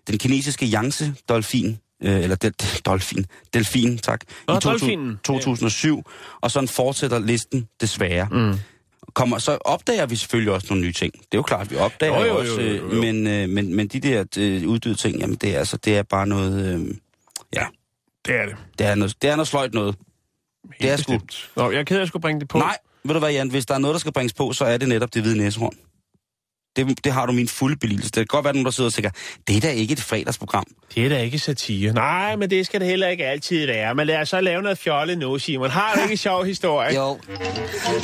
Den kinesiske Yangtze dolfin, øh, eller del, dolfin, delfin, tak, Nå, i 2000, dolfinen. 2007. Og sådan fortsætter listen desværre. Mm. Kommer, så opdager vi selvfølgelig også nogle nye ting. Det er jo klart, vi opdager Jo, jo, også, jo, jo, jo. øh, Men, øh, men, men de der øh, uddøde ting, jamen det er, altså, det er bare noget, øh, ja, det er det. det er noget, det er noget sløjt noget. Det er sgu. Bestemt. Nå, jeg er ked af, at jeg skulle bringe det på. Nej, ved du hvad, Jan, hvis der er noget, der skal bringes på, så er det netop det hvide næsehorn. Det, det har du min fulde belidelse. Det kan godt være, at nogen, der sidder og tænker, det er da ikke et fredagsprogram. Det er da ikke satire. Nej, men det skal det heller ikke altid være. Men lad os så lave noget fjollet nu, Simon. Har du ikke en sjov historie? Jo.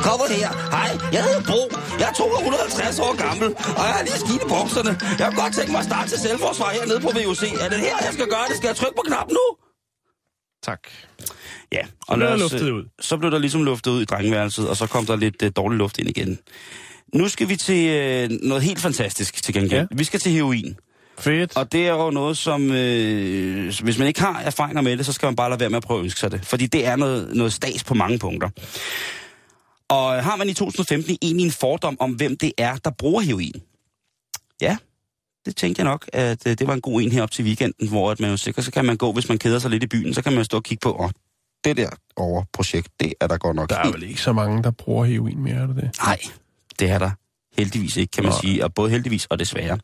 Kommer her. Hej, jeg hedder Bo. Jeg er 250 år gammel, og jeg har lige skidt i bukserne. Jeg kunne godt tænke mig at starte til selvforsvar hernede på VUC. Er det her, jeg skal gøre det? Skal jeg trykke på knappen nu? Tak. Ja. Så blev der luftet øh, ud. Så blev der ligesom luftet ud i drengeværelset, og så kom der lidt uh, dårlig luft ind igen. Nu skal vi til uh, noget helt fantastisk til gengæld. Ja. Vi skal til heroin. Fedt. Og det er jo noget, som... Øh, hvis man ikke har erfaringer med det, så skal man bare lade være med at prøve at ønske sig det. Fordi det er noget, noget stas på mange punkter. Og har man i 2015 egentlig en fordom om, hvem det er, der bruger heroin? Ja, det tænkte jeg nok, at øh, det var en god en her op til weekenden, hvor at man jo sikkert, så kan man gå, hvis man keder sig lidt i byen, så kan man stå og kigge på, åh, det der over projekt, det er der godt nok Der er vel ikke så mange, der bruger heroin mere, er det det? Nej, det er der heldigvis ikke, kan man sige, og både heldigvis og desværre.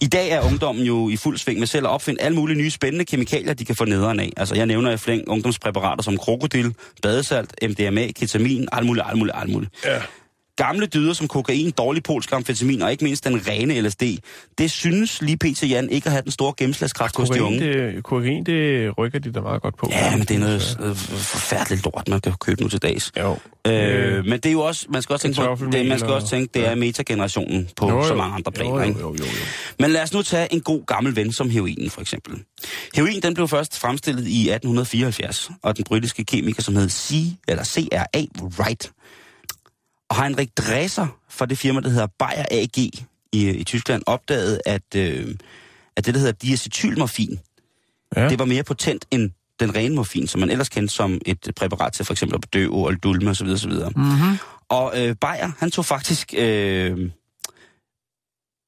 I dag er ungdommen jo i fuld sving med selv at opfinde alle mulige nye spændende kemikalier, de kan få nederen af. Altså jeg nævner i flæng ungdomspræparater som krokodil, badesalt, MDMA, ketamin, alt muligt, alt muligt, alt muligt. Ja. Gamle dyder som kokain, dårlig polsk amfetamin og ikke mindst den rene LSD, det synes lige pt. Jan ikke at have den store gennemslagskraft hos de unge. det, kokain, det rykker de da meget godt på. Ja, men det er noget øh, forfærdeligt lort, man kan købe nu til dags. Jo. Øh, men det er jo også, man skal også tænke på, det, man skal og- også tænke, det er metagenerationen på Jo, jo. så mange andre planer, jo, jo, jo, jo, jo. Men lad os nu tage en god gammel ven som heroinen, for eksempel. Heroin, den blev først fremstillet i 1874, og den britiske kemiker, som hed C, eller CRA Wright. Og Heinrich Dresser fra det firma, der hedder Bayer AG i, i Tyskland, opdagede, at, øh, at det, der hedder diacetylmorfin, Ja. det var mere potent end den rene morfin, som man ellers kendte som et præparat til for eksempel at bedøve og dulme osv. osv. Mm-hmm. Og øh, Bayer, han tog faktisk... Øh,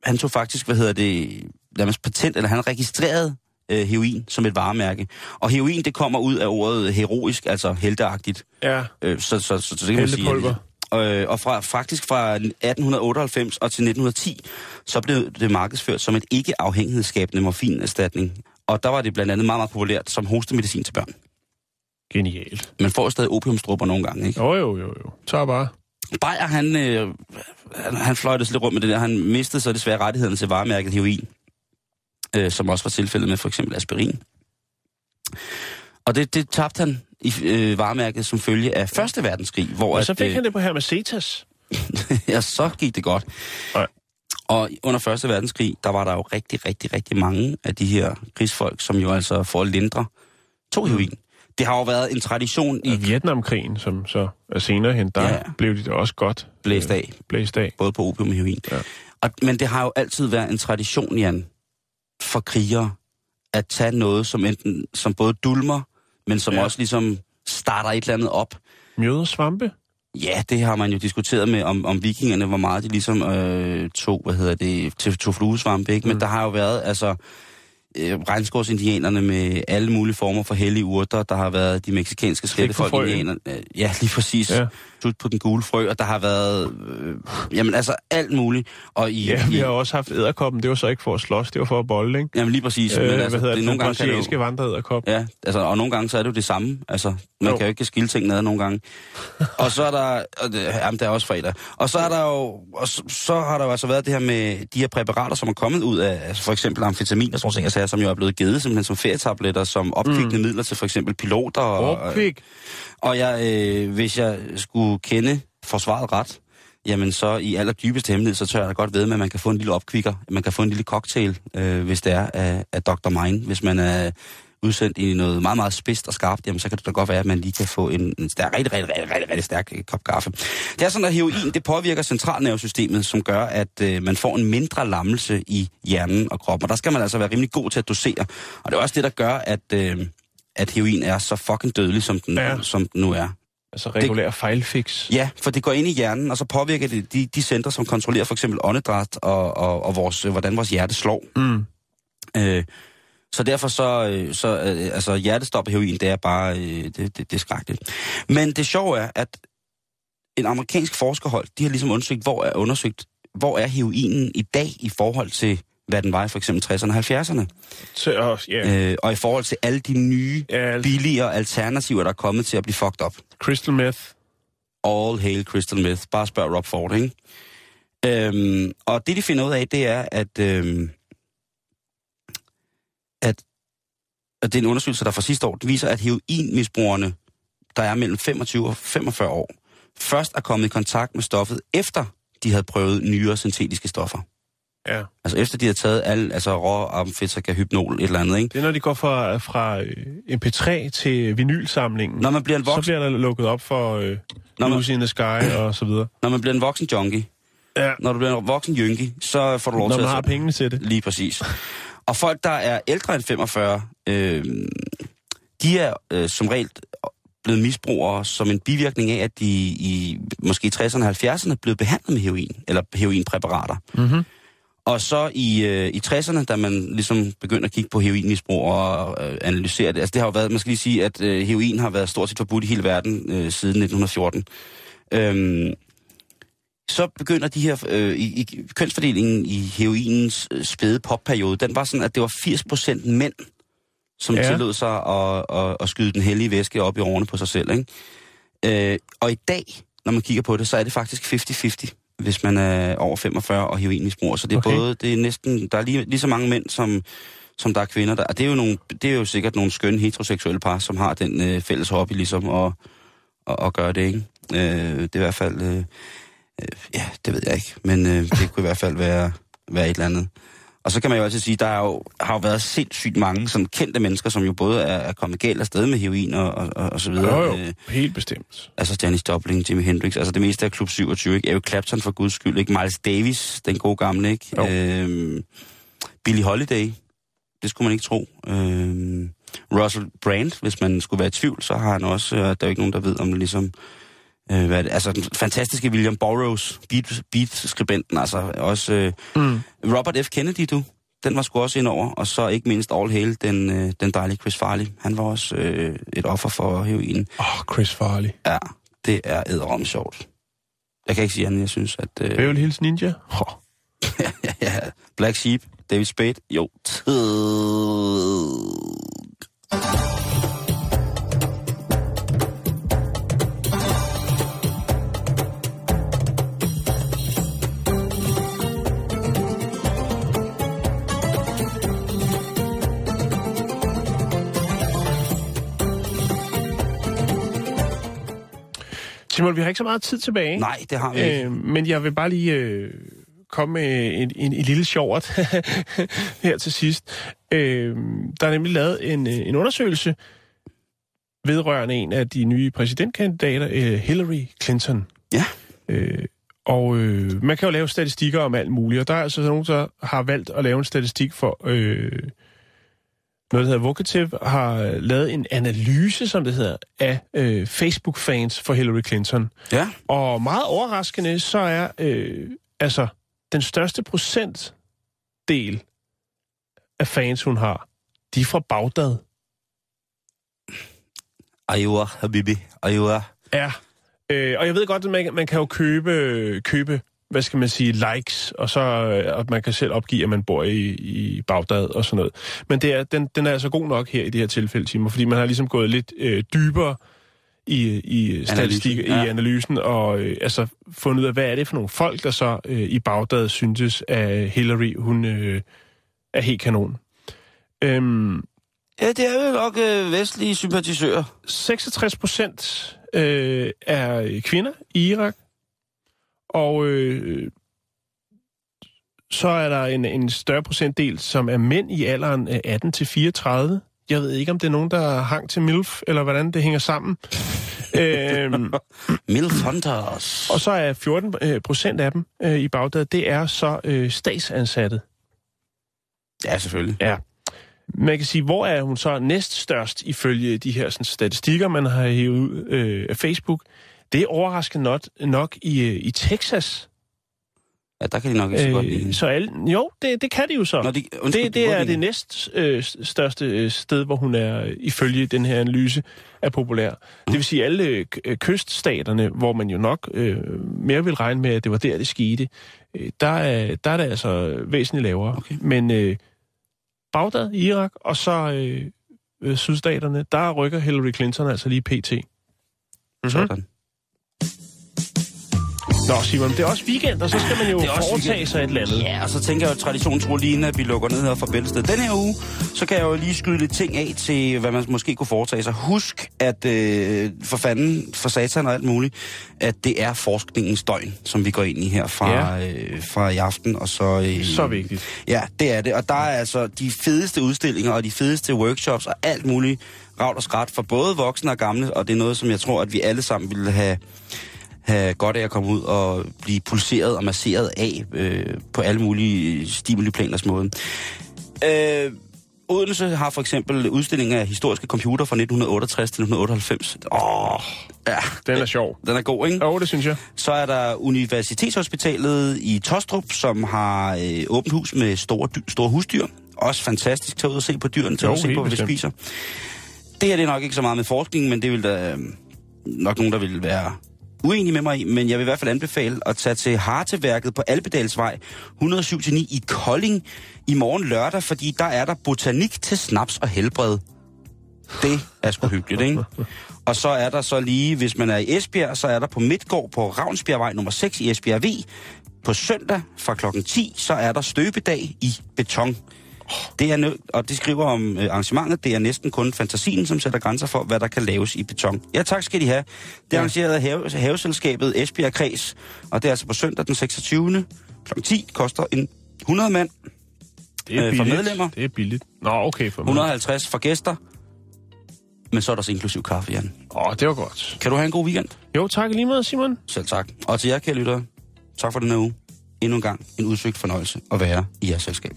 han tog faktisk, hvad hedder det, nærmest patent, eller han registrerede øh, heroin som et varemærke. Og heroin, det kommer ud af ordet heroisk, altså helteagtigt. Ja, Øh, så, så, så, så det kan man sige. Øh, og fra, faktisk fra 1898 og til 1910, så blev det markedsført som et ikke-afhængighedsskabende morfinerstatning. Og der var det blandt andet meget, meget populært som hostemedicin til børn. genialt. Man får stadig opiumstrupper nogle gange, ikke? Jo, jo, jo, jo. Tag bare. Bayer, han, øh, han, han fløjtede lidt rundt med det der. Han mistede så desværre rettighederne til varemærket heroin, øh, som også var tilfældet med for eksempel aspirin. Og det, det tabte han i øh, varemærket som følge af Første Verdenskrig, hvor Og så at, fik øh, han det på Hermesetas. ja, så gik det godt. Nej. Og under Første Verdenskrig, der var der jo rigtig, rigtig, rigtig mange af de her krigsfolk, som jo altså for at lindre, tog heroin. Det har jo været en tradition i I Vietnamkrigen, som så er senere hen, der Ja. blev de da også godt blæst af, blæst af. både på opium og heroin. Ja. Og, men det har jo altid været en tradition, Jan, for krigere, at tage noget, som enten som både dulmer, men som Ja. også ligesom starter et eller andet op. Mjød og svampe? Ja, det har man jo diskuteret med, om, om vikingerne, hvor meget de ligesom øh, tog, hvad hedder det, til tog fluesvampe, ikke? Men Mm. der har jo været, altså, øh, regnskovsindianerne med alle mulige former for hellige urter. Der har været de meksikanske slettefolk frøen. indianer. Øh, ja, lige præcis. Ja. Slut på den gule frø, og der har været, øh, jamen altså alt muligt. Og i, Ja, vi har også haft æderkoppen. Det var så ikke for at slås, det var for at bolle, ikke? Jamen lige præcis. Øh, men hvad altså, hedder det? nogle gange kan det jo- vandreæderkop. Ja, altså, og nogle gange så er det jo det samme. Altså, man Jo. kan jo ikke skille tingene ad nogle gange. og så er der... Og det, jamen, det er også fredag. Og så er der jo... Og så, så har der jo altså været det her med de her præparater, som er kommet ud af... Altså for eksempel amfetamin og sådan nogle sagde, som jo er blevet givet simpelthen som ferietabletter, som opkvikkende mm. midler til for eksempel piloter. Og, Opkvik. og jeg, øh, hvis jeg skulle kende forsvaret ret, jamen så i allerdybeste hemmelighed, så tør jeg da godt ved med, at man kan få en lille opkvikker. Man kan få en lille cocktail, øh, hvis det er af, af Dr. Mine. Hvis man er udsendt i noget meget, meget spidst og skarpt, jamen så kan det da godt være, at man lige kan få en, en stærk, rigtig, rigtig, rigtig, rigtig, rigtig stærk øh, kop kaffe. Det er sådan, at heroin, det påvirker centralnervesystemet, som gør, at øh, man får en mindre lammelse i hjernen og kroppen. Og der skal man altså være rimelig god til at dosere. Og det er også det, der gør, at, øh, at heroin er så fucking dødelig, som den, Ja. som den nu er. Altså regulær fejlfix. Ja, for det går ind i hjernen, og så påvirker det de, de centre, som kontrollerer for eksempel åndedræt og, og, og vores, øh, hvordan vores hjerte slår. Mm. Øh, så derfor så, øh, så øh, altså hjertestop og heroin, det er bare, øh, det, det, det er skrækkeligt. Men det sjove er, at en amerikansk forskerhold, de har ligesom undersøgt, hvor er undersøgt, hvor er heroinen i dag i forhold til, hvad den var i for eksempel 60'erne og 70'erne. Så, og, ja, Øh, og i forhold til alle de nye, altså, billigere alternativer, der er kommet til at blive fucked up. crystal meth. All hail crystal meth. Bare spørg Rob Ford, ikke? Øhm, og det, de finder ud af, det er, at, øhm, at, at det er en undersøgelse, der fra sidste år, det viser, at heroinmisbrugerne, der er mellem 25 og 45 år, først er kommet i kontakt med stoffet, efter de havde prøvet nyere syntetiske stoffer. Ja. Altså efter de havde taget alle, altså rå, amfetika, hypnol, et eller andet, ikke? Det er, når de går fra, fra øh, MP3 til vinylsamlingen. Når man bliver en så voksen, bliver der lukket op for øh, Når man- Lucy in the Sky og så videre. når man bliver en voksen junkie, Ja. når du bliver en voksen junkie, så får du lov Når til man at... har pengene til det. Lige præcis. Og folk, der er ældre end 45, øh, de er øh, som regel blevet misbrugere som en bivirkning af, at de i måske 60'erne og 70'erne blev behandlet med heroin, eller heroinpræparater. Mm-hmm. Og så i, øh, i 60'erne, da man ligesom begyndte at kigge på heroinmisbrug og øh, analysere det, altså det har jo været, man skal lige sige, at øh, heroin har været stort set forbudt i hele verden øh, siden 1914. Øhm, så begynder de her, øh, i, i kønsfordelingen i heroinens øh, spæde popperiode, den var sådan, at det var 80% mænd, som Ja. tillod sig at, at, at skyde den hellige væske op i årene på sig selv. Ikke? Øh, og i dag, når man kigger på det, så er det faktisk 50-50, hvis man er over 45 og heroinmisbruger. Så det er okay. både, det er næsten, der er lige, lige så mange mænd, som, som der er kvinder. Der. Og det er, jo nogle, det er jo sikkert nogle skønne heteroseksuelle par, som har den øh, fælles hobby ligesom at, at, at gøre det, ikke? Øh, det er i hvert fald... Øh, øh, ja, det ved jeg ikke, men øh, det kunne i hvert fald være, være et eller andet. Og så kan man jo altid sige, der er jo, har jo været sindssygt mange sådan kendte mennesker, som jo både er, er kommet galt afsted med heroin og, og, og, og så videre. Jo, jo, Øh, helt bestemt. altså Janis Joplin, Jimi Hendrix, altså det meste af Klub 27, ikke? Eric Clapton for guds skyld, ikke? Miles Davis, den gode gamle, ikke? Jo. Øhm, Billie Holiday, det skulle man ikke tro. Øhm, Russell Brand, hvis man skulle være i tvivl, så har han også, øh, der er jo ikke nogen, der ved om det ligesom, øh, hvad det, altså den fantastiske William Burroughs, beat, beat-skribenten, altså også øh, Mm. Robert F. Kennedy, du, den var sgu også ind over, og så ikke mindst All Hail, den, øh, den dejlige Chris Farley. Han var også øh, et offer for heroin. Åh, oh, Chris Farley. Ja, det er æderom sjovt. Jeg kan ikke sige andet, jeg synes, at... Øh, Beverly Hills Ninja. Oh. ja, ja, Black Sheep, David Spade, jo. Tid. Simon, vi har ikke så meget tid tilbage. Nej, det har vi ikke. Øh, men jeg vil bare lige øh, komme med en, en, en lille sjovt her til sidst. Øh, der er nemlig lavet en, øh, en undersøgelse vedrørende en af de nye præsidentkandidater, øh, Hillary Clinton. Ja. Øh, og øh, man kan jo lave statistikker om alt muligt, og der er altså nogen, der har valgt at lave en statistik for... Øh, noget, der hedder Vocative, har lavet en analyse, som det hedder, af øh, Facebook-fans for Hillary Clinton. Ja, Og meget overraskende, så er øh, altså den største procentdel af fans, hun har, de er fra Bagdad. Ayua, Habibi, Ayua. Ja. Øh, og jeg ved godt, at man, man kan jo købe, købe, hvad skal man sige, likes, og så øh, at man kan selv opgive, at man bor i, i Bagdad og sådan noget. Men det er, den, den er altså god nok her i det her tilfælde, Timur, fordi man har ligesom gået lidt øh, dybere i, i statistik, ja. i analysen, og øh, altså fundet ud af, hvad er det for nogle folk, der så øh, i Bagdad syntes, at Hillary, hun øh, er helt kanon. Øhm, Ja, det er jo nok øh, vestlige sympatisører. 66 procent øh, er kvinder i Irak, og øh, så er der en, en større procentdel, som er mænd i alderen øh, 18 til 34. Jeg ved ikke, om det er nogen, der hang til MILF, eller hvordan det hænger sammen. øhm, Milf Hunters. og så er 14 øh, procent af dem øh, i Bagdad, det er så øh, statsansatte. Ja, selvfølgelig. Ja. Man kan sige, hvor er hun så næststørst ifølge de her sådan, statistikker, man har hævet ud øh, af Facebook? Det er overraskende nok, nok i, øh, i Texas. Ja, der kan de nok ikke så godt lide. Øh, så alle, jo, det, det kan de jo så. Når de, undskyld, det, det er de- det næst øh, største øh, sted, hvor hun er, øh, ifølge den her analyse, er populær. Det vil sige alle øh, øh, kyststaterne, hvor man jo nok øh, mere vil regne med, at det var der, det skete, øh, der, er, der er det altså væsentligt lavere. Okay. Men øh, Bagdad, Irak og så øh, øh, sydstaterne, der rykker Hillary Clinton altså lige pt. Mm-hmm. Sådan. Nå Simon, det er også weekend, og så skal man jo foretage weekend. sig et eller andet. Ja, og så tænker jeg jo traditionen lige, at vi lukker ned her fra Bæltested. Den her uge, så kan jeg jo lige skyde lidt ting af til, hvad man måske kunne foretage sig. Husk, at øh, for fanden, for satan og alt muligt, at det er forskningens døgn, som vi går ind i her fra, ja. øh, fra i aften. Og så, øh, Så vigtigt. Ja, det er det. Og der er altså de fedeste udstillinger og de fedeste workshops og alt muligt ravt og skrat for både voksne og gamle. Og det er noget, som jeg tror, at vi alle sammen ville have have godt af at komme ud og blive pulseret og masseret af øh, på alle mulige stimuliplaners måde. Øh, Odense har for eksempel udstillinger af historiske computer fra 1968 til 1998. Åh, ja, Den er sjov. den er god, ikke? Jo, det synes jeg. Så er der Universitetshospitalet i Tostrup, som har øh, åbent hus med store, dy- store husdyr. Også fantastisk. Tag ud og se på dyrene, tag ud og se på, hvad bestemt. spiser. Det her det er nok ikke så meget med forskning, men det vil der øh, nok nogen, der vil være uenig med mig i. Men jeg vil i hvert fald anbefale at tage til Harteværket på Alpedalsvej 107-9 i Kolding i morgen lørdag, fordi der er der botanik til snaps og helbred. Det er sgu hyggeligt, ikke? Og så er der så lige, hvis man er i Esbjerg, så er der på Midtgård på Ravnsbjergvej nummer 6 i Esbjerg V. På søndag fra klokken 10, så er der støbedag i beton. Det er nø- og det skriver om øh, arrangementet. Det er næsten kun fantasien, som sætter grænser for, hvad der kan laves i beton. Ja, tak skal de have. Det er arrangeret af have, haveselskabet Esbjerg Kreds, og det er altså på søndag den 26. kl. 10. Koster en 100 mand. Det er øh, for billigt. medlemmer. Det er billigt. Nå, okay. For 150 for gæster. Men så er der også inklusiv kaffe, Jan. Åh, det var godt. Kan du have en god weekend? Jo, tak i lige måde, Simon. Selv tak. Og til jer, kære lyttere, tak for den her uge. Endnu en gang en udsøgt fornøjelse at være i jeres selskab.